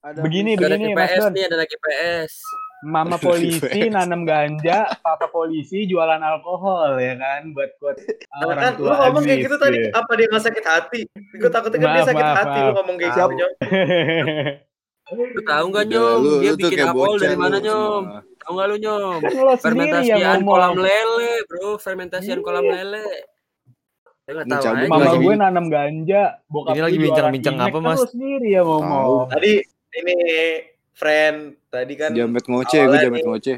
Ada Begini, begini, lagi Mas PS Don. ada lagi PS. mama polisi nanam ganja papa polisi jualan alkohol ya kan buat buat orang kan tua lu ngomong kayak gitu tadi gitu. apa dia nggak sakit hati? Gue takutnya kan dia sakit maaf, hati lu ngomong kayak gitu. (laughs) Lu tahu nggak nyom? lu- Dia lu bikin apol dari lu mana nyom? semua. Tahu nggak lu nyom? kan Fermentasian kolam lele, bro. Fermentasian Iya. kolam lele. Saya nggak Mau tahu aja. mama gue nanam ganja bokap Ini lagi bincang-bincang apa, Mas? sendiri yang ngomong Tadi ini friend tadi kan Jamet ngoceh, gue jamet ngoceh.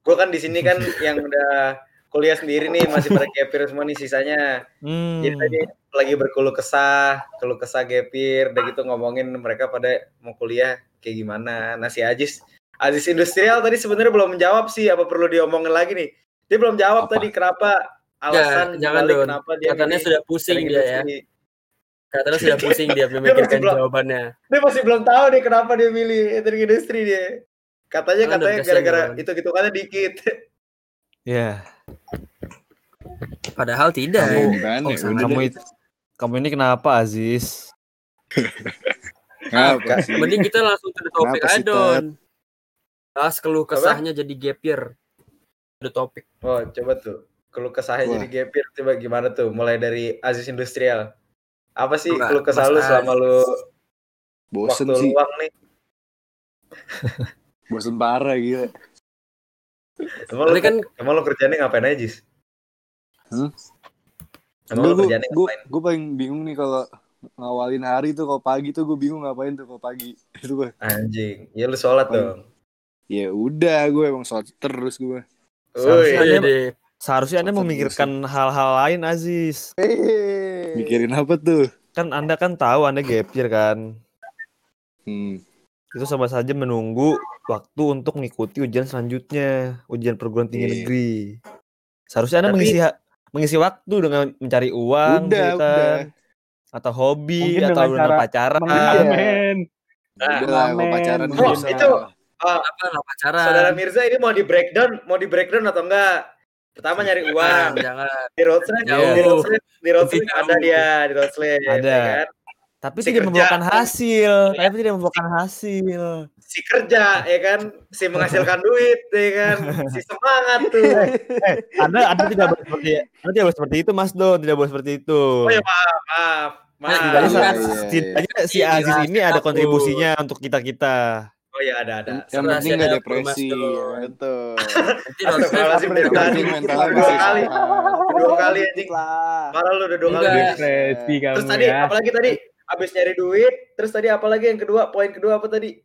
gue kan di sini kan yang udah kuliah sendiri nih masih pada gapir semua nih sisanya. Hmm. Jadi tadi lagi berkeluh kesah, keluh kesah gapir, udah gitu ngomongin mereka pada mau kuliah kayak gimana. Nah si Ajis, Ajis Industrial tadi sebenarnya belum menjawab sih apa perlu diomongin lagi nih. Dia belum jawab Apa? tadi kenapa alasan jangan, balik Don. kenapa dia Katanya sudah pusing dia ya. Katanya sudah pusing dia Dia memikirkan belum- jawabannya. Dia masih belum tahu nih kenapa dia milih teknik industri dia. Katanya Jangan, Don, katanya gara-gara itu hitungannya dikit. Ya, (laughs) Padahal tidak. Kamu kan Oh, ya kamu itu, kamu ini kenapa Aziz? Sih? Mending kita langsung to the topic Kenapa aja sih, Tat? Don. Bahas keluh kesahnya jadi gap year. The topic. Oh, coba tuh. Keluh kesahnya Wah. jadi gapir coba gimana tuh? Mulai dari Aziz Industrial. Apa sih Enggak, keluh kesah lu selama lu Bosen waktu sih. luang nih? Bosen parah gila. Emang lu, Tapi kan emang lu kerjanya ngapain aja, Jis? Hmm? Emang lu Gue kerjanya gue ngapain? gue paling bingung nih kalau ngawalin hari tuh kalau pagi tuh gue bingung ngapain tuh kalau pagi (laughs) itu gue Anjing. Ya lu sholat Paling- dong. ya udah gue emang sholat terus gue Seharusnya iya Anda- deh. Seharusnya Anda memikirkan hal-hal lain, Aziz. Hehehe. mikirin apa tuh Kan Anda kan tahu Anda gap year kan. hmm. Itu sama saja menunggu waktu untuk mengikuti ujian selanjutnya, ujian perguruan tinggi Iya. negeri. Seharusnya Anda Tapi- mengisi mengisi waktu dengan mencari uang, udah gitu udah kan. atau hobi, Mungkin atau dengan dengan cara pacaran. Mengamen. Nah, udah lah Ngamen. pacaran Oh, bisa. itu ah, Apa lah pacaran? saudara Mirza ini mau di breakdown, mau di breakdown atau enggak? Pertama nyari uang, Jangan, di road sled, Jauh. di road sled, di road sled Lebih ada dia di road sled, Ada. ya kan? Tapi Si tidak kerja. membuahkan hasil, tapi tidak membuahkan hasil. Si kerja, ya kan? Si menghasilkan duit, ya kan? Si semangat tuh. Eh, Anda Anda tidak boleh seperti Anda tidak boleh seperti itu, Mas Don, tidak boleh seperti itu. Oh ya maaf, maaf, maaf. Setidaknya, Iya, iya, setidaknya si Iya, Aziz ini ada kontribusinya untuk kita kita. Oh ya ada ada. yang penting gak ada depresi ya? Betul. Astagfirullahaladzim, dari yang tadi. mentalnya Dua kali. Dua kali anjing. lah. Parah lu udah dua kali. Depresi kamu Terus tadi ya. apalagi tadi? Abis nyari duit, terus tadi apalagi yang kedua? Poin kedua apa tadi?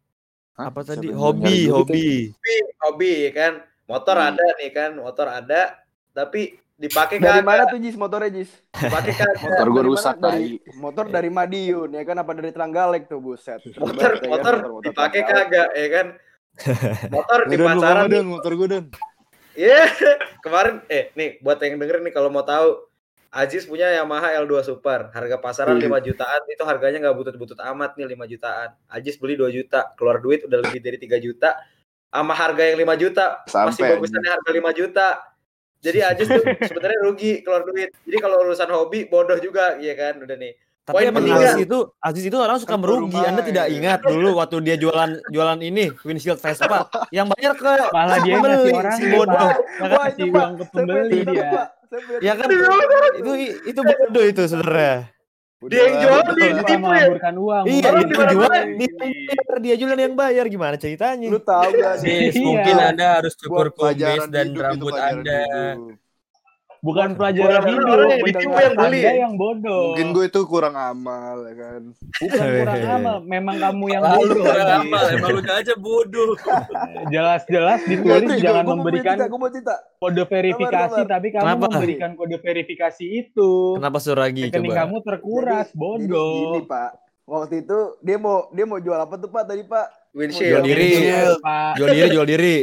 Hah? Apa tadi? Hobi, hobi. Hobi, hobi ya kan. Motor Hmm. ada nih kan, motor ada, tapi dipakai Dari kagak. mana tuh Jis motornya Jis? Dipakai (laughs) kagak. Motor gue Dari rusak dari motor dari Madiun ya kan apa dari Trenggalek tuh buset. motor ya kan? motor Motor-motor dipakai kagak ya kan motor di pasaran motor gue don Iya, (laughs) kemarin eh nih buat yang denger nih kalau mau tahu Aziz punya Yamaha L2 Super, harga pasaran Iya. 5 jutaan, itu harganya nggak butut-butut amat nih 5 jutaan. Aziz beli 2 juta, keluar duit udah lebih dari 3 juta. Sama harga yang 5 juta, masih Sampai, bagusannya harga 5 juta. Jadi Aziz tuh (laughs) sebenarnya rugi keluar duit. Jadi kalau urusan hobi bodoh juga, iya kan? Udah nih. Tapi Poin ketiga. Aziz itu Aziz itu orang suka merugi. Anda tidak ingat dulu waktu dia jualan jualan ini windshield Vespa yang bayar ke Malah dia ngasih orang si bodoh. Ya? Wah, itu, uang Pak. ke pembeli dia. Pak. Saya punya Ya kan itu itu bodoh itu sebenarnya. Dia yang jual dia yang tipu ya. uang. Iya, itu jual dia dia jualan yang bayar gimana ceritanya? Lu tahu gak Sis, (laughs) Iya. mungkin Anda harus cukur kumis dan rambut Anda. Bukan pelajaran hidup. orang yang ditipu yang beli. Yang bodoh. mungkin gue itu kurang amal ya kan Bukan kurang amal. Memang kamu yang Lalu bodoh. kurang amal, emang lu aja bodoh. (laughs) Jelas-jelas ditulis jangan mau memberikan cerita, gua mau cerita. kode verifikasi, tapi kamu Kenapa? memberikan kode verifikasi itu. Kenapa Suragi Rekening coba? kamu terkuras, Jadi- bodoh. Jadi gini, Pak. Waktu itu dia mau dia mau jual apa tuh Pak tadi Pak? Windshield. Jual diri. Pak. Jual diri, jual diri.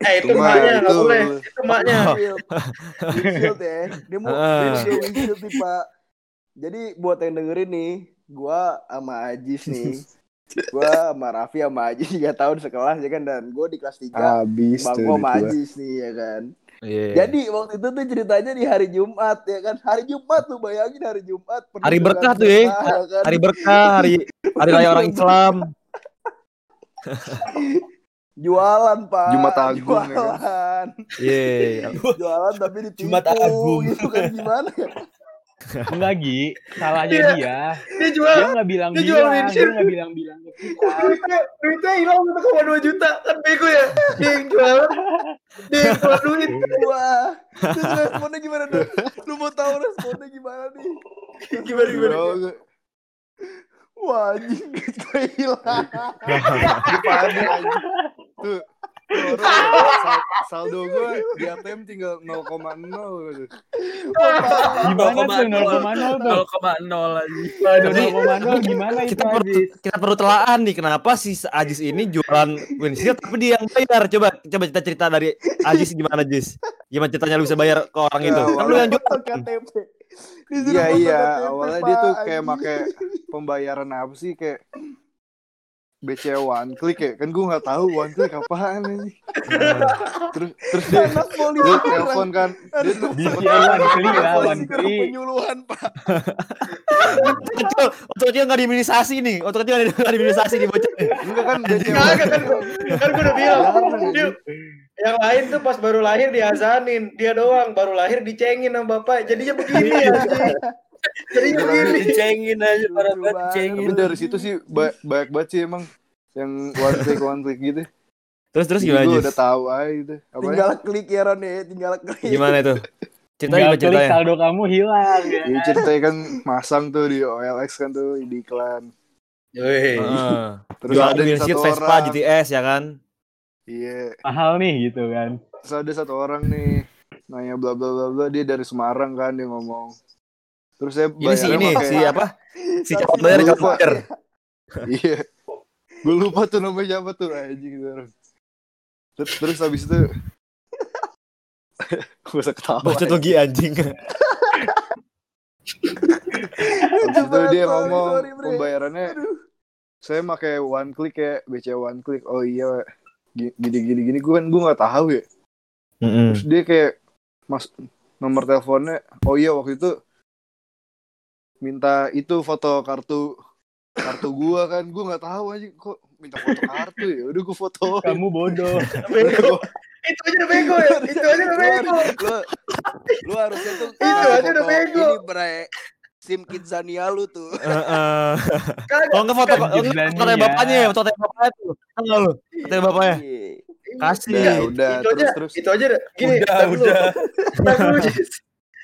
Eh itu mah, maknya nggak itu. boleh. Itu maknya. Windshield. (laughs) Windshield ya. Dia mau windshield nih Pak. Jadi buat yang dengerin nih, gua sama Ajis nih. gua sama Raffi sama Ajis 3 tahun sekelas ya kan dan gua di kelas 3 habis tuh bangku sama gua. Ajis nih ya kan. Iya. Jadi waktu itu tuh ceritanya di hari Jumat ya kan. Hari Jumat tuh bayangin hari Jumat. penuh Hari berkah tuh, ya. ya kan. Hari berkah, hari hari raya orang Islam. (laughs) Jualan Pak. Jumat Agung, ya kan? Jualan. Iya. Jualan tapi ditipu Jumat Agung. gitu kan gimana ya. Enggak, Gi. Salahnya Iya. dia. Dia jual Dia nggak Dia bilang-bilang. jual Dia windshield. nggak bilang-bilang ke kita. duitnya duitnya hilang 1,2 juta kan bego ya dia yang jualan dia yang keluar duit Wah, terus responnya gimana tuh? Lu mau tahu responnya gimana nih? gimana gimana Bro, Wah, anjing gue hilang. Gimana. Tuh. (laughs) sal- saldo gue di ATM tinggal 0,0 gitu. Gimana tuh 0,0 tuh? 0,0 lagi. 0,0 gimana itu Kita perlu kita perlu telaan nih kenapa si Ajis ini jualan windshield tapi dia yang bayar. Coba coba kita cerita dari Ajis gimana, Jis? Gimana ceritanya lu bisa bayar ke orang itu? Kan lu yang jualan. KTP. Iya iya, awalnya dia tuh kayak make pembayaran apa sih kayak BC One. Click ya? Kan gue nggak tahu One Click apaan ini. (laughs) Terus terus dia dia telepon kan. Dia tuh Di sempet- One Click lah, Polisi One Click. penyuluhan pak. kecil waktu kecil nggak diimunisasi nih. Waktu kecil nggak diimunisasi nih bocah. Enggak kan BC One. Kan kan gua udah bilang. Dia, yang lain tuh pas baru lahir diazanin, dia doang baru lahir dicengin sama bapak. Jadinya begini anjing. (laughs) Begini. Dicengin aja para dicengin. tapi dari situ sih ba- banyak banget sih emang yang One Click One Click gitu terus terus gimana gue udah tahu aja gitu apa Tinggal klik ya Ron ya, tinggal klik. gimana itu ceritanya Tinggal gimana klik ceritanya saldo kamu hilang ya. ya ceritanya kan masang tuh di OLX kan tuh di iklan Wih. Heeh. terus Jual ada satu Vespa GTS ya kan iya Mahal nih gitu kan. terus ada satu orang nih nanya bla bla bla bla dia dari Semarang kan dia ngomong terus saya ini si ini si apa? Si calon bayar iya. Gue lupa tuh namanya siapa tuh anjing terus terus habis itu (laughs) gue usah ketawa bacot lagi anjing. Habis itu dia ngomong pembayarannya saya pakai one click ya BC one click. Oh iya Gi- gini gini gini. Gue kan gue nggak tahu ya. Terus dia kayak mas nomor teleponnya oh iya waktu itu minta itu foto kartu kartu gua kan gua nggak tahu aja kok minta foto kartu ya udah gua foto Kamu bodoh. (laughs) Bego. Itu aja udah bego ya. Itu aja udah bego. Lu, lu harusnya tuh Itu aja udah foto bego. Ini bre. Sim Kidzania lu tuh. Heeh. Foto oh, nggak foto dari bapaknya ya, foto bapaknya tuh. Kan lu? Foto dari bapaknya. Iya. Kasih. udah udah itu terus aja, terus itu aja gini. Udah, udah.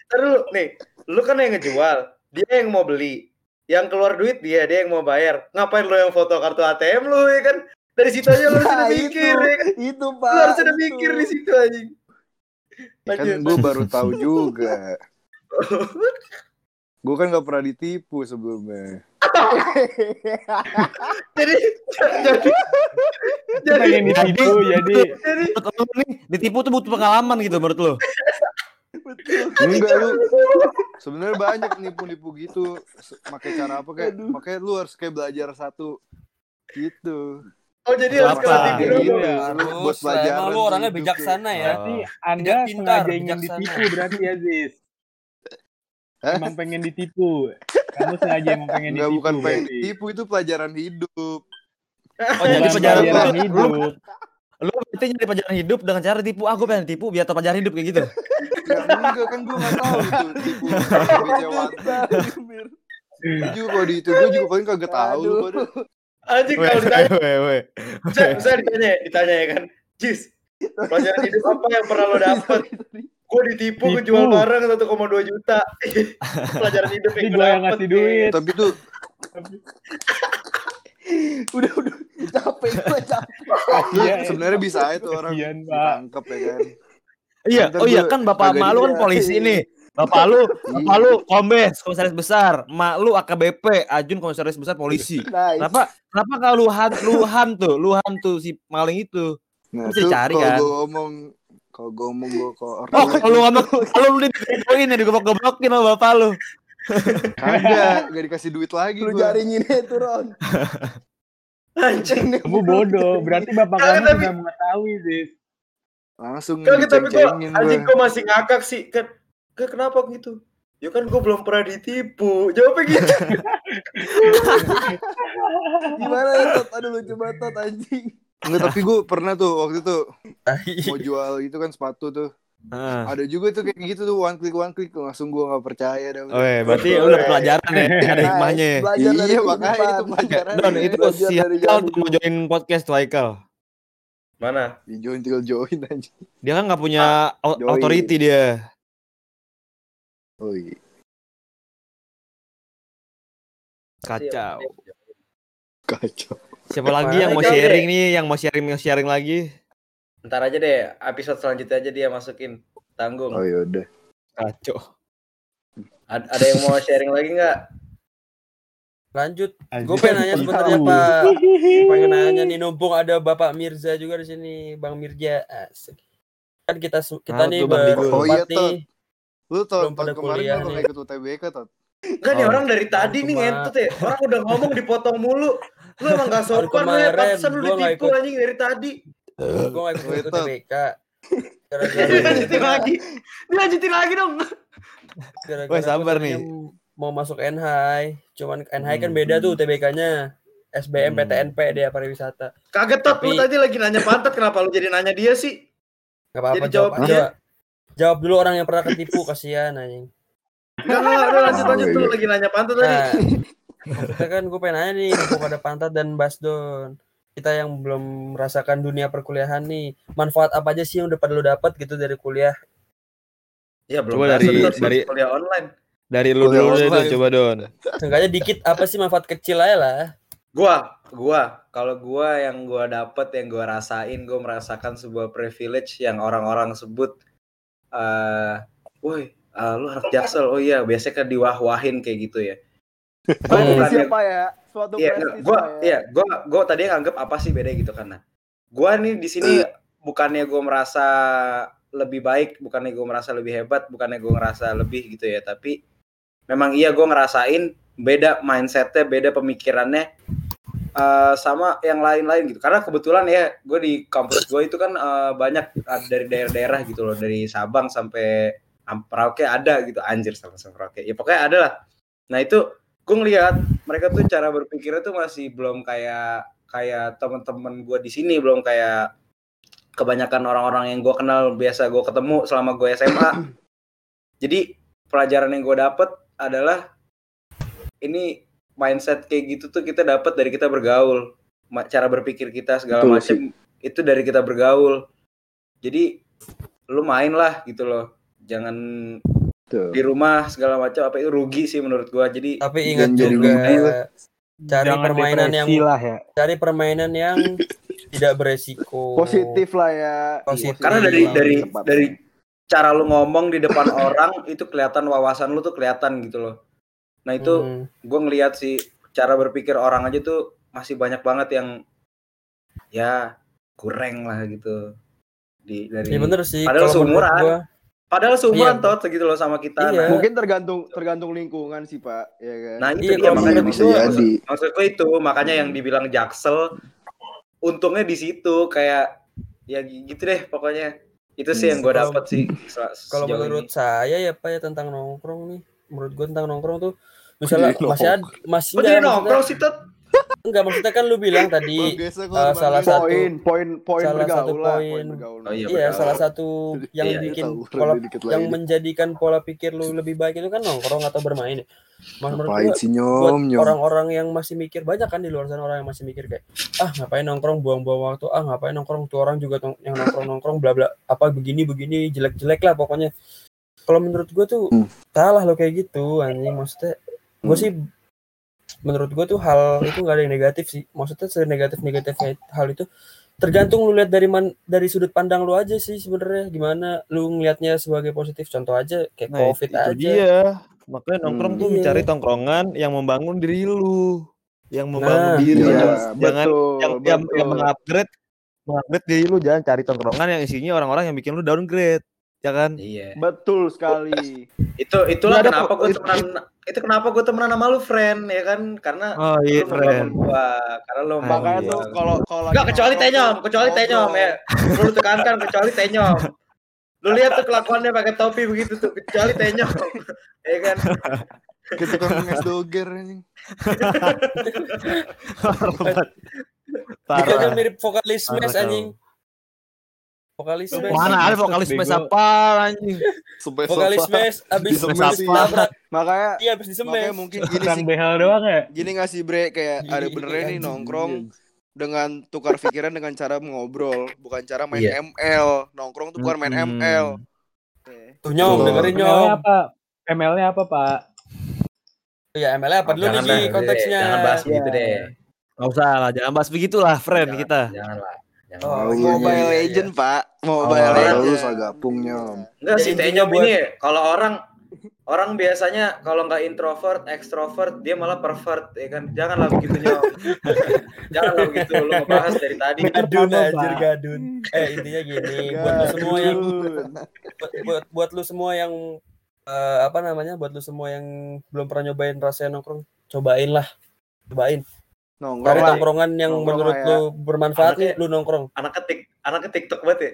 Tar dulu, nih. Lu kan yang ngejual, dia yang mau beli. Yang keluar duit dia, dia yang mau bayar. Ngapain lu yang foto kartu ATM lu ya kan? Dari situ aja lu sudah Nah, mikir itu, ya kan? itu Lu pak. harus udah itu. mikir di situ anjing. Ya kan gua baru tahu juga (laughs) gua kan nggak pernah ditipu sebelumnya (laughs) Jadi jadi jadi ditipu jadi jadi ditipu tuh butuh pengalaman gitu menurut lu. enggak lu (laughs) sebenarnya banyak nipu-nipu gitu pakai cara apa kayak makanya lu harus kayak belajar satu gitu Oh jadi harus tipu Kayak dulu. gitu. Buat pelajaran emang lu orangnya bijaksana ya. berarti Oh. Anda pintar, sengaja ingin ditipu berarti ya Ziz. Emang pengen ditipu. Kamu sengaja emang pengen Enggak ditipu. bukan pengen berarti. ditipu itu pelajaran hidup. Oh jadi pelajaran hidup. lu berarti nyari pelajaran hidup dengan cara tipu. Ah, gue pengen tipu biar pelajaran hidup kayak gitu. (laughs) Ya enggak kan gue gak tahu. Gua juga kalau di itu gue juga paling kagak tahu pada. Anjing kalau ditanya, weh, weh. saya, saya ditanya, ditanya ya kan, Jis, pelajaran hidup apa yang pernah lo dapet? Gue ditipu, gue jual barang 1,2 juta. (laughs) pelajaran hidup yang gue gue yang dapet. ngasih duit. Tapi tuh udah udah capek gue capek. lu Kasian. sebenarnya bisa aja tuh orang ditangkap ya kan. Iya, Ntar oh iya kan bapak kagak emak lu kan dilihat. polisi nih. (laughs) Bapak lu, bapak lu kombes, komisaris besar. Emak lu AKBP, Ajun komisaris besar polisi. (laughs) Itu Kenapa kenapa kalau lu han, lu hantu, lu hantu si maling itu? Nah, Bisa tuh dicari, kalau kan? gue ngomong kalau gue ngomong gue kok Oh, kalau lu ngomong kalau lu digopoin ya digoblok-goblokin sama bapak lu. (laughs) kagak gak dikasih duit lagi lu jaringin itu Ron. Anjing. Kamu bodoh. Berarti bapak kamu tapi- sudah mengetahui, Ziz. Langsung Kagak, tapi gue, diceng-cengin anjing gue. gue masih ngakak sih. Kan, kan kenapa gitu? Ya kan gue belum pernah ditipu. Jawabnya gitu. (laughs) Gimana ya Tot? Aduh lucu banget Tot anjing. Enggak, tapi gue pernah tuh waktu itu mau jual itu kan sepatu tuh. Heeh. Ada juga tuh kayak gitu tuh one click one click langsung gue nggak percaya dah. Oh, iya, berarti lu udah pelajaran ya, ada hikmahnya. ya. Belajar Iya, makanya itu pelajaran. Don, itu Belajar si dari Haikal jalan tuh mau join podcast tuh Haikal. Mana? Di join tinggal join aja. Dia kan nggak punya join. authority dia. Oh iya. Kacau. Kacau. Siapa lagi yang mau deh. sharing nih, yang mau sharing mau sharing lagi? Ntar aja deh, episode selanjutnya aja dia masukin. Tanggung. Oh ya udah. Kacau. Ad- ada yang mau sharing lagi nggak? Lanjut. Gue pengen nanya sebenarnya. Pak. (laughs) Pengen nanya nih numpung ada Bapak Mirza juga di sini, Bang Mirza. Asik. Kan kita kita Halo nih Digo. Oh iya, berempat nih. Lu tahun, kemarin kuliah lu nih. nggak ikut UTBK tot? Enggak nih Oh. orang dari tadi nih ngentut ya. Orang udah ngomong dipotong mulu. Lu emang gak sopan lu ya. Pantesan lu ditipu anjing dari tadi. gue gak ikut ikut Itu. TBK Dilanjutin gara-gara lagi. Dilanjutin lagi dong. gua sabar nih. Mau masuk NHI cuman NHI kan Hmm. beda tuh TBK-nya SBM Hmm. PTNP dia pariwisata Kaget tot lu Tapi- tadi lagi nanya pantat kenapa lu jadi nanya dia sih? Gak apa-apa Jadi jawab jawabnya- aja jawab dulu orang yang pernah ketipu kasihan anjing Enggak enggak udah lanjut lanjut iya. lagi nanya pantat tadi. nah maksudnya kan gue pengen nanya nih kepada Pantat dan Basdon kita yang belum merasakan dunia perkuliahan nih manfaat apa aja sih yang udah pada lu dapat gitu dari kuliah Ya belum Coba dari- tuh dari- kuliah online. Dari lu dulu deh tuh, coba Don. seenggaknya dikit apa sih manfaat kecil aja lah Gua, gua, kalau gua yang gua dapet, yang gua rasain, gua merasakan sebuah privilege yang orang-orang sebut, eh, woi, eh, lu anak jaksel, oh iya, biasanya kan diwah-wahin kayak gitu ya. (laughs) Hmm. yang- Siapa ya? Suatu Iya, prestis gua, ya. iya, gua, gua tadi nganggep apa sih beda gitu karena gua nih di sini bukannya gua merasa lebih baik, bukannya gua merasa lebih hebat, bukannya gua ngerasa lebih gitu ya, tapi memang iya gua ngerasain beda mindsetnya, beda pemikirannya eh, sama yang lain-lain gitu. Karena kebetulan ya, gue di kampus gue itu kan eh, banyak dari daerah-daerah gitu loh, dari Sabang sampai Am- Merauke ada gitu, anjir sama sama Merauke. Ya pokoknya ada lah. Nah itu gue ngelihat mereka tuh cara berpikirnya tuh masih belum kayak kayak teman-teman gue di sini belum kayak kebanyakan orang-orang yang gue kenal biasa gue ketemu selama gue SMA jadi pelajaran yang gue dapet adalah ini mindset kayak gitu tuh kita dapat dari kita bergaul cara berpikir kita segala Betul macam itu dari kita bergaul jadi lu main lah gitu loh jangan Tuh. di rumah segala macam apa itu rugi sih menurut gua jadi tapi ingat juga cari Jangan permainan yang lah ya. cari permainan yang (laughs) tidak beresiko Positif lah ya. Positif. karena dari dari dari cara lu ngomong di depan (laughs) orang itu kelihatan wawasan lu tuh kelihatan gitu loh nah itu Hmm. gue ngelihat sih cara berpikir orang aja tuh masih banyak banget yang ya kurang lah gitu di dari Iya bener sih Padahal seumuran. gua padahal seumuran Iya. tot segitu loh sama kita Iya. nah, Mungkin tergantung tergantung lingkungan sih Pak, ya kan. nah itu Iya, dia makanya bisa gua- jadi. maksud gue itu makanya yang dibilang jaksel untungnya di situ kayak ya gitu deh pokoknya itu sih yang gue dapet sih kalau menurut ini. saya ya pak ya tentang nongkrong nih. Menurut gua tentang nongkrong tuh misalnya masih ada masih ada nongkrong sih tot enggak maksudnya kan lu bilang tadi eh, salah satu poin poin poin salah satu poin. Oh iya, iya salah satu yang Iya, bikin tahu, pola yang lagi. menjadikan pola pikir lu lebih baik itu kan nongkrong atau bermain ya. Mas menurut Ngapain gua orang-orang yang masih mikir banyak kan di luar sana orang yang masih mikir kayak ah ngapain nongkrong buang-buang waktu ah ngapain nongkrong tuh orang juga yang nongkrong-nongkrong bla bla apa begini begini jelek-jelek lah pokoknya kalau menurut gue tuh Hmm. salah lo kayak gitu anjing maksudnya gue sih menurut gue tuh hal itu nggak ada yang negatif sih maksudnya senegatif negatifnya hal itu tergantung lu lihat dari man, dari sudut pandang lu aja sih sebenarnya gimana lu ngelihatnya sebagai positif contoh aja kayak Nah, covid itu aja dia. Makanya nongkrong Hmm. tuh Iya. mencari tongkrongan yang membangun diri lu. Yang membangun Nah, diri. Iya, Jangan, jangan betul, yang, yang, betul. yang mengupgrade mengupgrade diri lu jangan cari tongkrongan yang isinya orang-orang yang bikin lu downgrade ya kan iya Betul sekali. itu itulah Nggak ada kenapa gue itu kenapa gue temenan sama lu friend ya kan karena oh iya lu keren gua karena lu Makanya tuh kalau kalau lagi Enggak kecuali tenyom, kecuali tenyom ya. Lu tekankan kecuali tenyom. Lu lihat tuh kelakuannya pakai topi begitu tuh, kecuali tenyom. (laughs) ya kan? Kita kan nges doger anjing. (laughs) (laughs) dia kan parah mirip vokalis kau. anjing vokalis Smash mana ada vokalis. Smash apa anjing vokalis. Smash abis Disemes abis sih. tabrak Makanya iya abis disemes makanya mungkin gini sih. behel doang ya. Gini gak sih Bre kayak ada Iya, benernya nih nongkrong dengan tukar pikiran dengan cara ngobrol, bukan cara main Iya. ML. Nongkrong tuh bukan main. ML. tuh nyom Betul. dengerin ML-nya nyom apa? ML-nya apa, Pak? ya ML apa dulu nih konteksnya Jangan bahas Iya. gitu deh. nggak usah lah jangan bahas begitulah friend kita Jangan lah. Jangan. Oh, Oh, iya, Mobile iya, iya. Legend, Pak. Mobile Oh, Legend. lu sagapung nyom. Enggak sih intinya tenyom buat- ini kalau orang orang biasanya kalau nggak introvert, extrovert, dia malah pervert ya kan. Janganlah begitu nyom. (laughs) Janganlah begitu lu ngebahas dari tadi. gadun anjir gadun eh intinya gini buat lu semua yang buat, buat buat lu semua yang eh, apa namanya buat lu semua yang belum pernah nyobain rasanya nongkrong, cobain lah. Cobain. Cari Nongkrong lah. tongkrongan yang Nongkrong menurut ya. lu bermanfaat nih, Anaknya- lu nongkrong. anak ketik anak ketik TikTok banget ya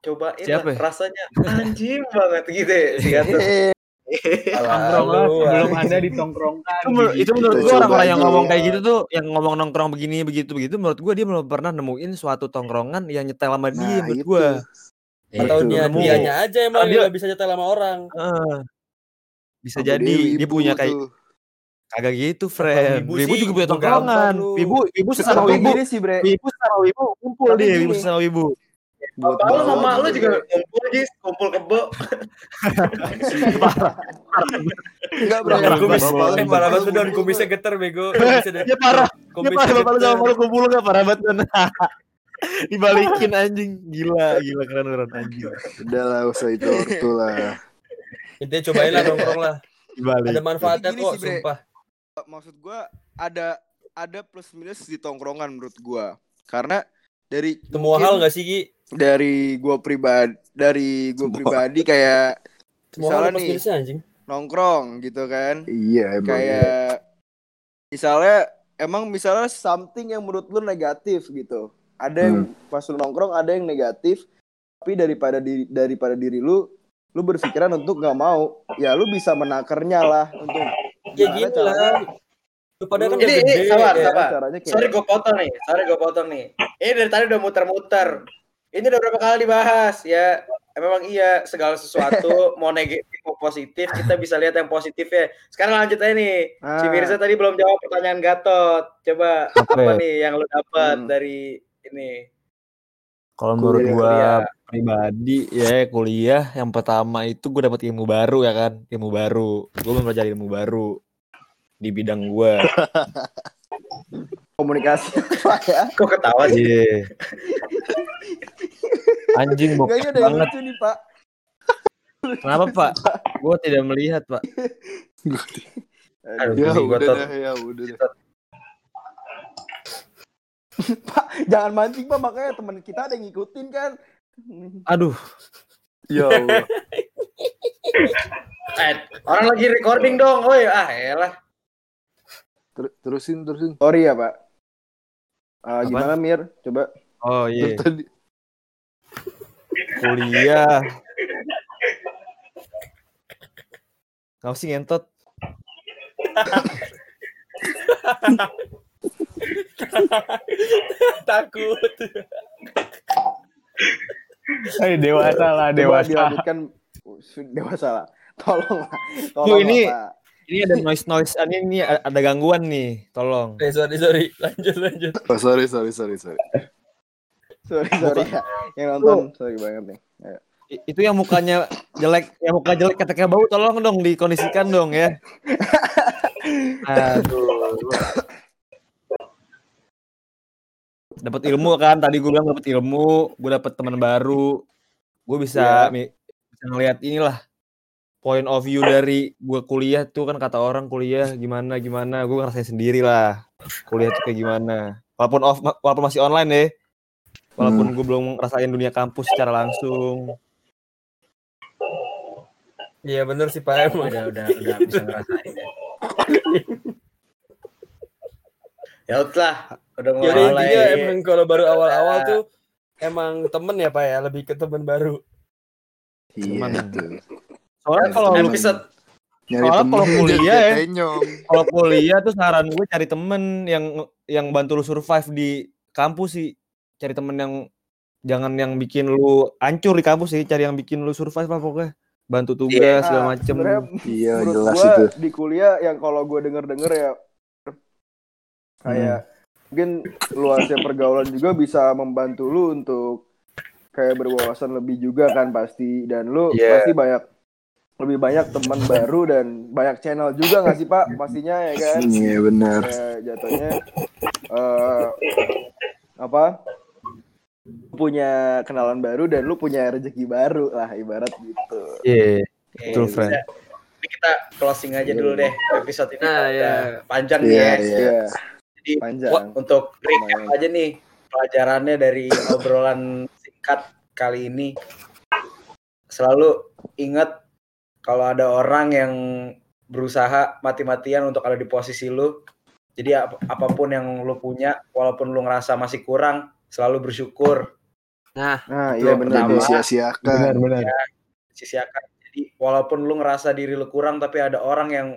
cobain Siapa lah, ya? rasanya anjing banget gitu ya lu, (laughs) sebelum ah. anda ditongkrongkan. itu, menur- itu menurut gua orang-orang coba yang ngomong kayak gitu tuh yang ngomong nongkrong begini begitu begitu menurut gua dia belum pernah nemuin suatu tongkrongan yang nyetel sama dia Nah, menurut gua Atau Itu. dia dianya aja emang dia- nggak bisa nyetel sama orang. Heeh. bisa Sampai jadi dia wibu punya kayak tuh. Kagak gitu friend wibu sih, juga punya tongkrongan. wibu wibu sesama Tapi wibu gini sih, Bre. wibu sesama wibu kumpul dia gini. wibu sesama wibu Buat Bapak lu sama lu juga kumpul Jis, kumpul kebo. Enggak, Bre. Yang kumis, sama parah. Banget kumpul, kumisnya geter bego. (laughs) Dia parah. Kumisnya parah. Bapak lu sama lu kumpul gak parah banget kan (laughs) dibalikin anjing. Gila gila keren keren anjing. Udah lah, usah itu ortu lah. Intinya cobain lah nongkrong lah. dibalik. Ada manfaatnya kok, sumpah. Maksud gua ada ada plus minus di tongkrongan menurut gua. Karena dari Semua hal nggak sih Ki? dari gua pribadi dari gua Semua. pribadi kayak Semua hal misalnya plus nih minusnya anjing. nongkrong gitu kan. Iya emang. kayak misalnya emang misalnya something yang menurut lu negatif gitu ada yang pas lu nongkrong ada yang negatif tapi daripada diri daripada diri lu lu berpikiran untuk nggak mau ya lu bisa menakernya lah untuk Ya gini caranya lah. Lu pada kan Ini, ini, sabar, ya. sabar. kayak Sorry gue potong nih, sorry gue potong nih. Ini dari tadi udah muter-muter. Ini udah berapa kali dibahas ya. Memang iya segala sesuatu (laughs) mau negatif mau positif kita bisa lihat yang positifnya. Sekarang lanjut aja nih. Si Ah. Mirza tadi belum jawab pertanyaan Gatot. Coba Apa apa ya? nih yang lu dapat Hmm. dari ini? Kalau menurut Kuliah, gua kuliah. pribadi ya kuliah yang pertama itu gua dapat ilmu baru ya kan, ilmu baru. Gua mempelajari ilmu baru di bidang gua. (laughs) komunikasi ya (laughs) Kok ketawa sih? Iya. Anjing bokep yang banget. lucu nih pak Kenapa, (laughs) Pak? Gua tidak melihat, Pak. Aduh, Ya gua, udah dah, ya udah dah. (laughs) jangan mancing pak makanya teman kita ada yang ngikutin kan Aduh, Ya (laughs) Allah. Eh, orang lagi recording dong. Oh ya, ah elah. Ter- terusin terusin. sorry ya pak Apaan? gimana Mir coba oh iya, Tadi kuliah. Kau sih ngentot. (laughs) Takut. Eh, dewasa lah, dewasa. dilanjutkan dewasa lah. Tolong lah. Bu, Tolong ini- lah, Pak. Ini ada noise noise ini, ini ada gangguan nih, tolong. Eh, sorry, sorry. Lanjut, lanjut. oh, sorry sorry sorry sorry. Sorry, sorry ya. Yang nonton, sorry banget nih. Ayo. I- Itu yang mukanya jelek, yang muka jelek keteknya bau, tolong dong dikondisikan dong ya. (laughs) Aduh. Dapat ilmu kan? Tadi gue bilang dapat ilmu, gue dapat teman baru, gue bisa mi- bisa ngeliat inilah point of view dari gue kuliah tuh kan kata orang kuliah gimana gimana, gue ngerasain sendiri lah kuliah tuh kayak gimana. Walaupun off, walaupun masih online ya, walaupun gue belum ngerasain dunia kampus secara langsung. Iya bener sih Pak emang. Udah, udah, udah bisa ngerasain. ya. Ya udah, udah Ya mulai. intinya emang kalau baru awal-awal Ya. tuh emang temen ya Pak ya, lebih ke temen baru. Iya itu. Soalnya kalau lu Nyari Soalnya kalau jadi kuliah ya. kalau kuliah tuh saran gue cari temen yang yang bantu lu survive di kampus sih cari temen yang jangan yang bikin lu hancur di kampus sih cari yang bikin lu survive lah pokoknya bantu tugas segala Nah, macem Iya jelas gua itu. di kuliah yang kalau gue denger denger ya kayak mungkin luasnya pergaulan juga bisa membantu lu untuk kayak berwawasan lebih juga kan pasti dan lu Iya. pasti banyak lebih banyak teman baru dan banyak channel juga nggak sih pak pastinya ya kan Iya benar. kayak jatuhnya eh apa punya kenalan baru dan lu punya rezeki baru lah ibarat gitu iya Oke, Betul, friend. kita closing aja dulu deh episode ini. Nah, Udah ya. Panjang Iya, nih ya. iya. Jadi panjang. gua untuk recap aja nih pelajarannya dari obrolan singkat kali ini. Selalu ingat kalau ada orang yang berusaha mati-matian untuk ada di posisi lu. Jadi ap- apa pun yang lu punya, walaupun lu ngerasa masih kurang, selalu bersyukur. Nah, Itu iya benar. Sia-siakan. Benar, benar. Sia-siakan. Jadi walaupun lu ngerasa diri lu kurang, tapi ada orang yang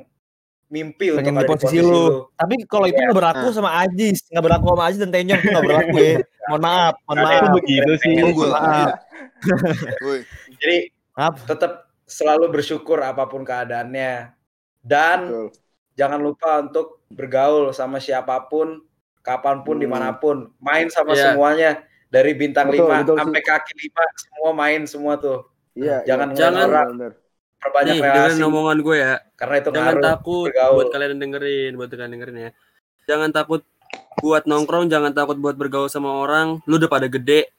mimpi untuk Pengen ada di posisi lu. Tapi kalau itu nggak berlaku Nah. sama Ajis, nggak berlaku sama Ajis dan Tenyong itu nggak berlaku ya. (laughs) Mohon maaf, mohon Nah, maaf. Itu begitu sih. Maaf. (laughs) Woi, Jadi Maaf. tetap selalu bersyukur apa pun keadaannya. Dan Betul. jangan lupa untuk bergaul sama siapa pun, kapan pun, Hmm. di mana pun. Main sama Iya. semuanya. Dari bintang Betul, 5 betul, sampai kaki 5, semua main semua tuh. Iya, Jangan iya. Jangan- orang, Benar. Perbanyak Nih, relasi. dengerin omongan gue ya. Karena itu Jangan ngaruh takut bergaul. buat kalian dengerin, buat kalian dengerin ya. Jangan takut buat nongkrong, jangan takut buat bergaul sama orang. Lu udah pada gede.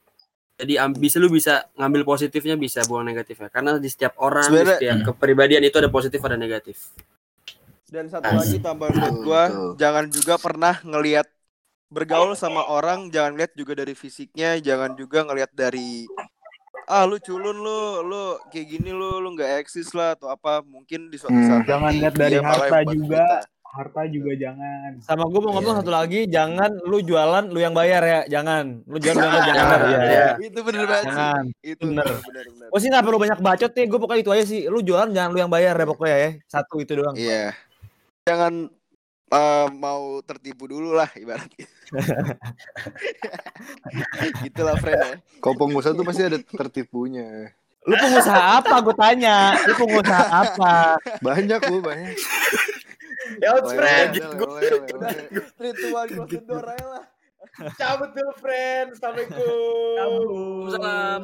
Jadi bisa lu bisa ngambil positifnya, bisa buang negatifnya. Karena di setiap orang, di setiap kepribadian itu ada positif, ada negatif. Dan satu lagi tambahan buat gua, jangan juga pernah ngelihat bergaul sama orang, jangan lihat juga dari fisiknya, jangan juga ngelihat dari ah lu culun lu, lu kayak gini lu, lu nggak eksis lah atau apa. Mungkin di suatu Hmm. saat Jangan lihat dari harta juga. kita. Harta juga jangan. Sama gue mau ngomong Iya. satu lagi, jangan lu jualan, lu yang bayar ya, jangan. Lu jualan, lu yang bayar, jangan. Iya. Iya. Itu bener banget sih. Jangan. Itu Bener. bener bener. Gue sih nggak perlu banyak bacot nih, gue pokoknya itu aja sih. Lu jualan jangan lu yang bayar ya pokoknya ya. Satu itu doang. Iya. Jangan eh, mau tertipu dulu lah ibaratnya. (laughs) Itulah friend ya. Kalau pengusaha tuh pasti ada tertipunya. Lu pengusaha apa? Gue tanya. Lu pengusaha apa? Banyak lu, banyak. Ya, friend. To one close the door aja lah. Cabut dulu, friend. Assalamualaikum. Salam.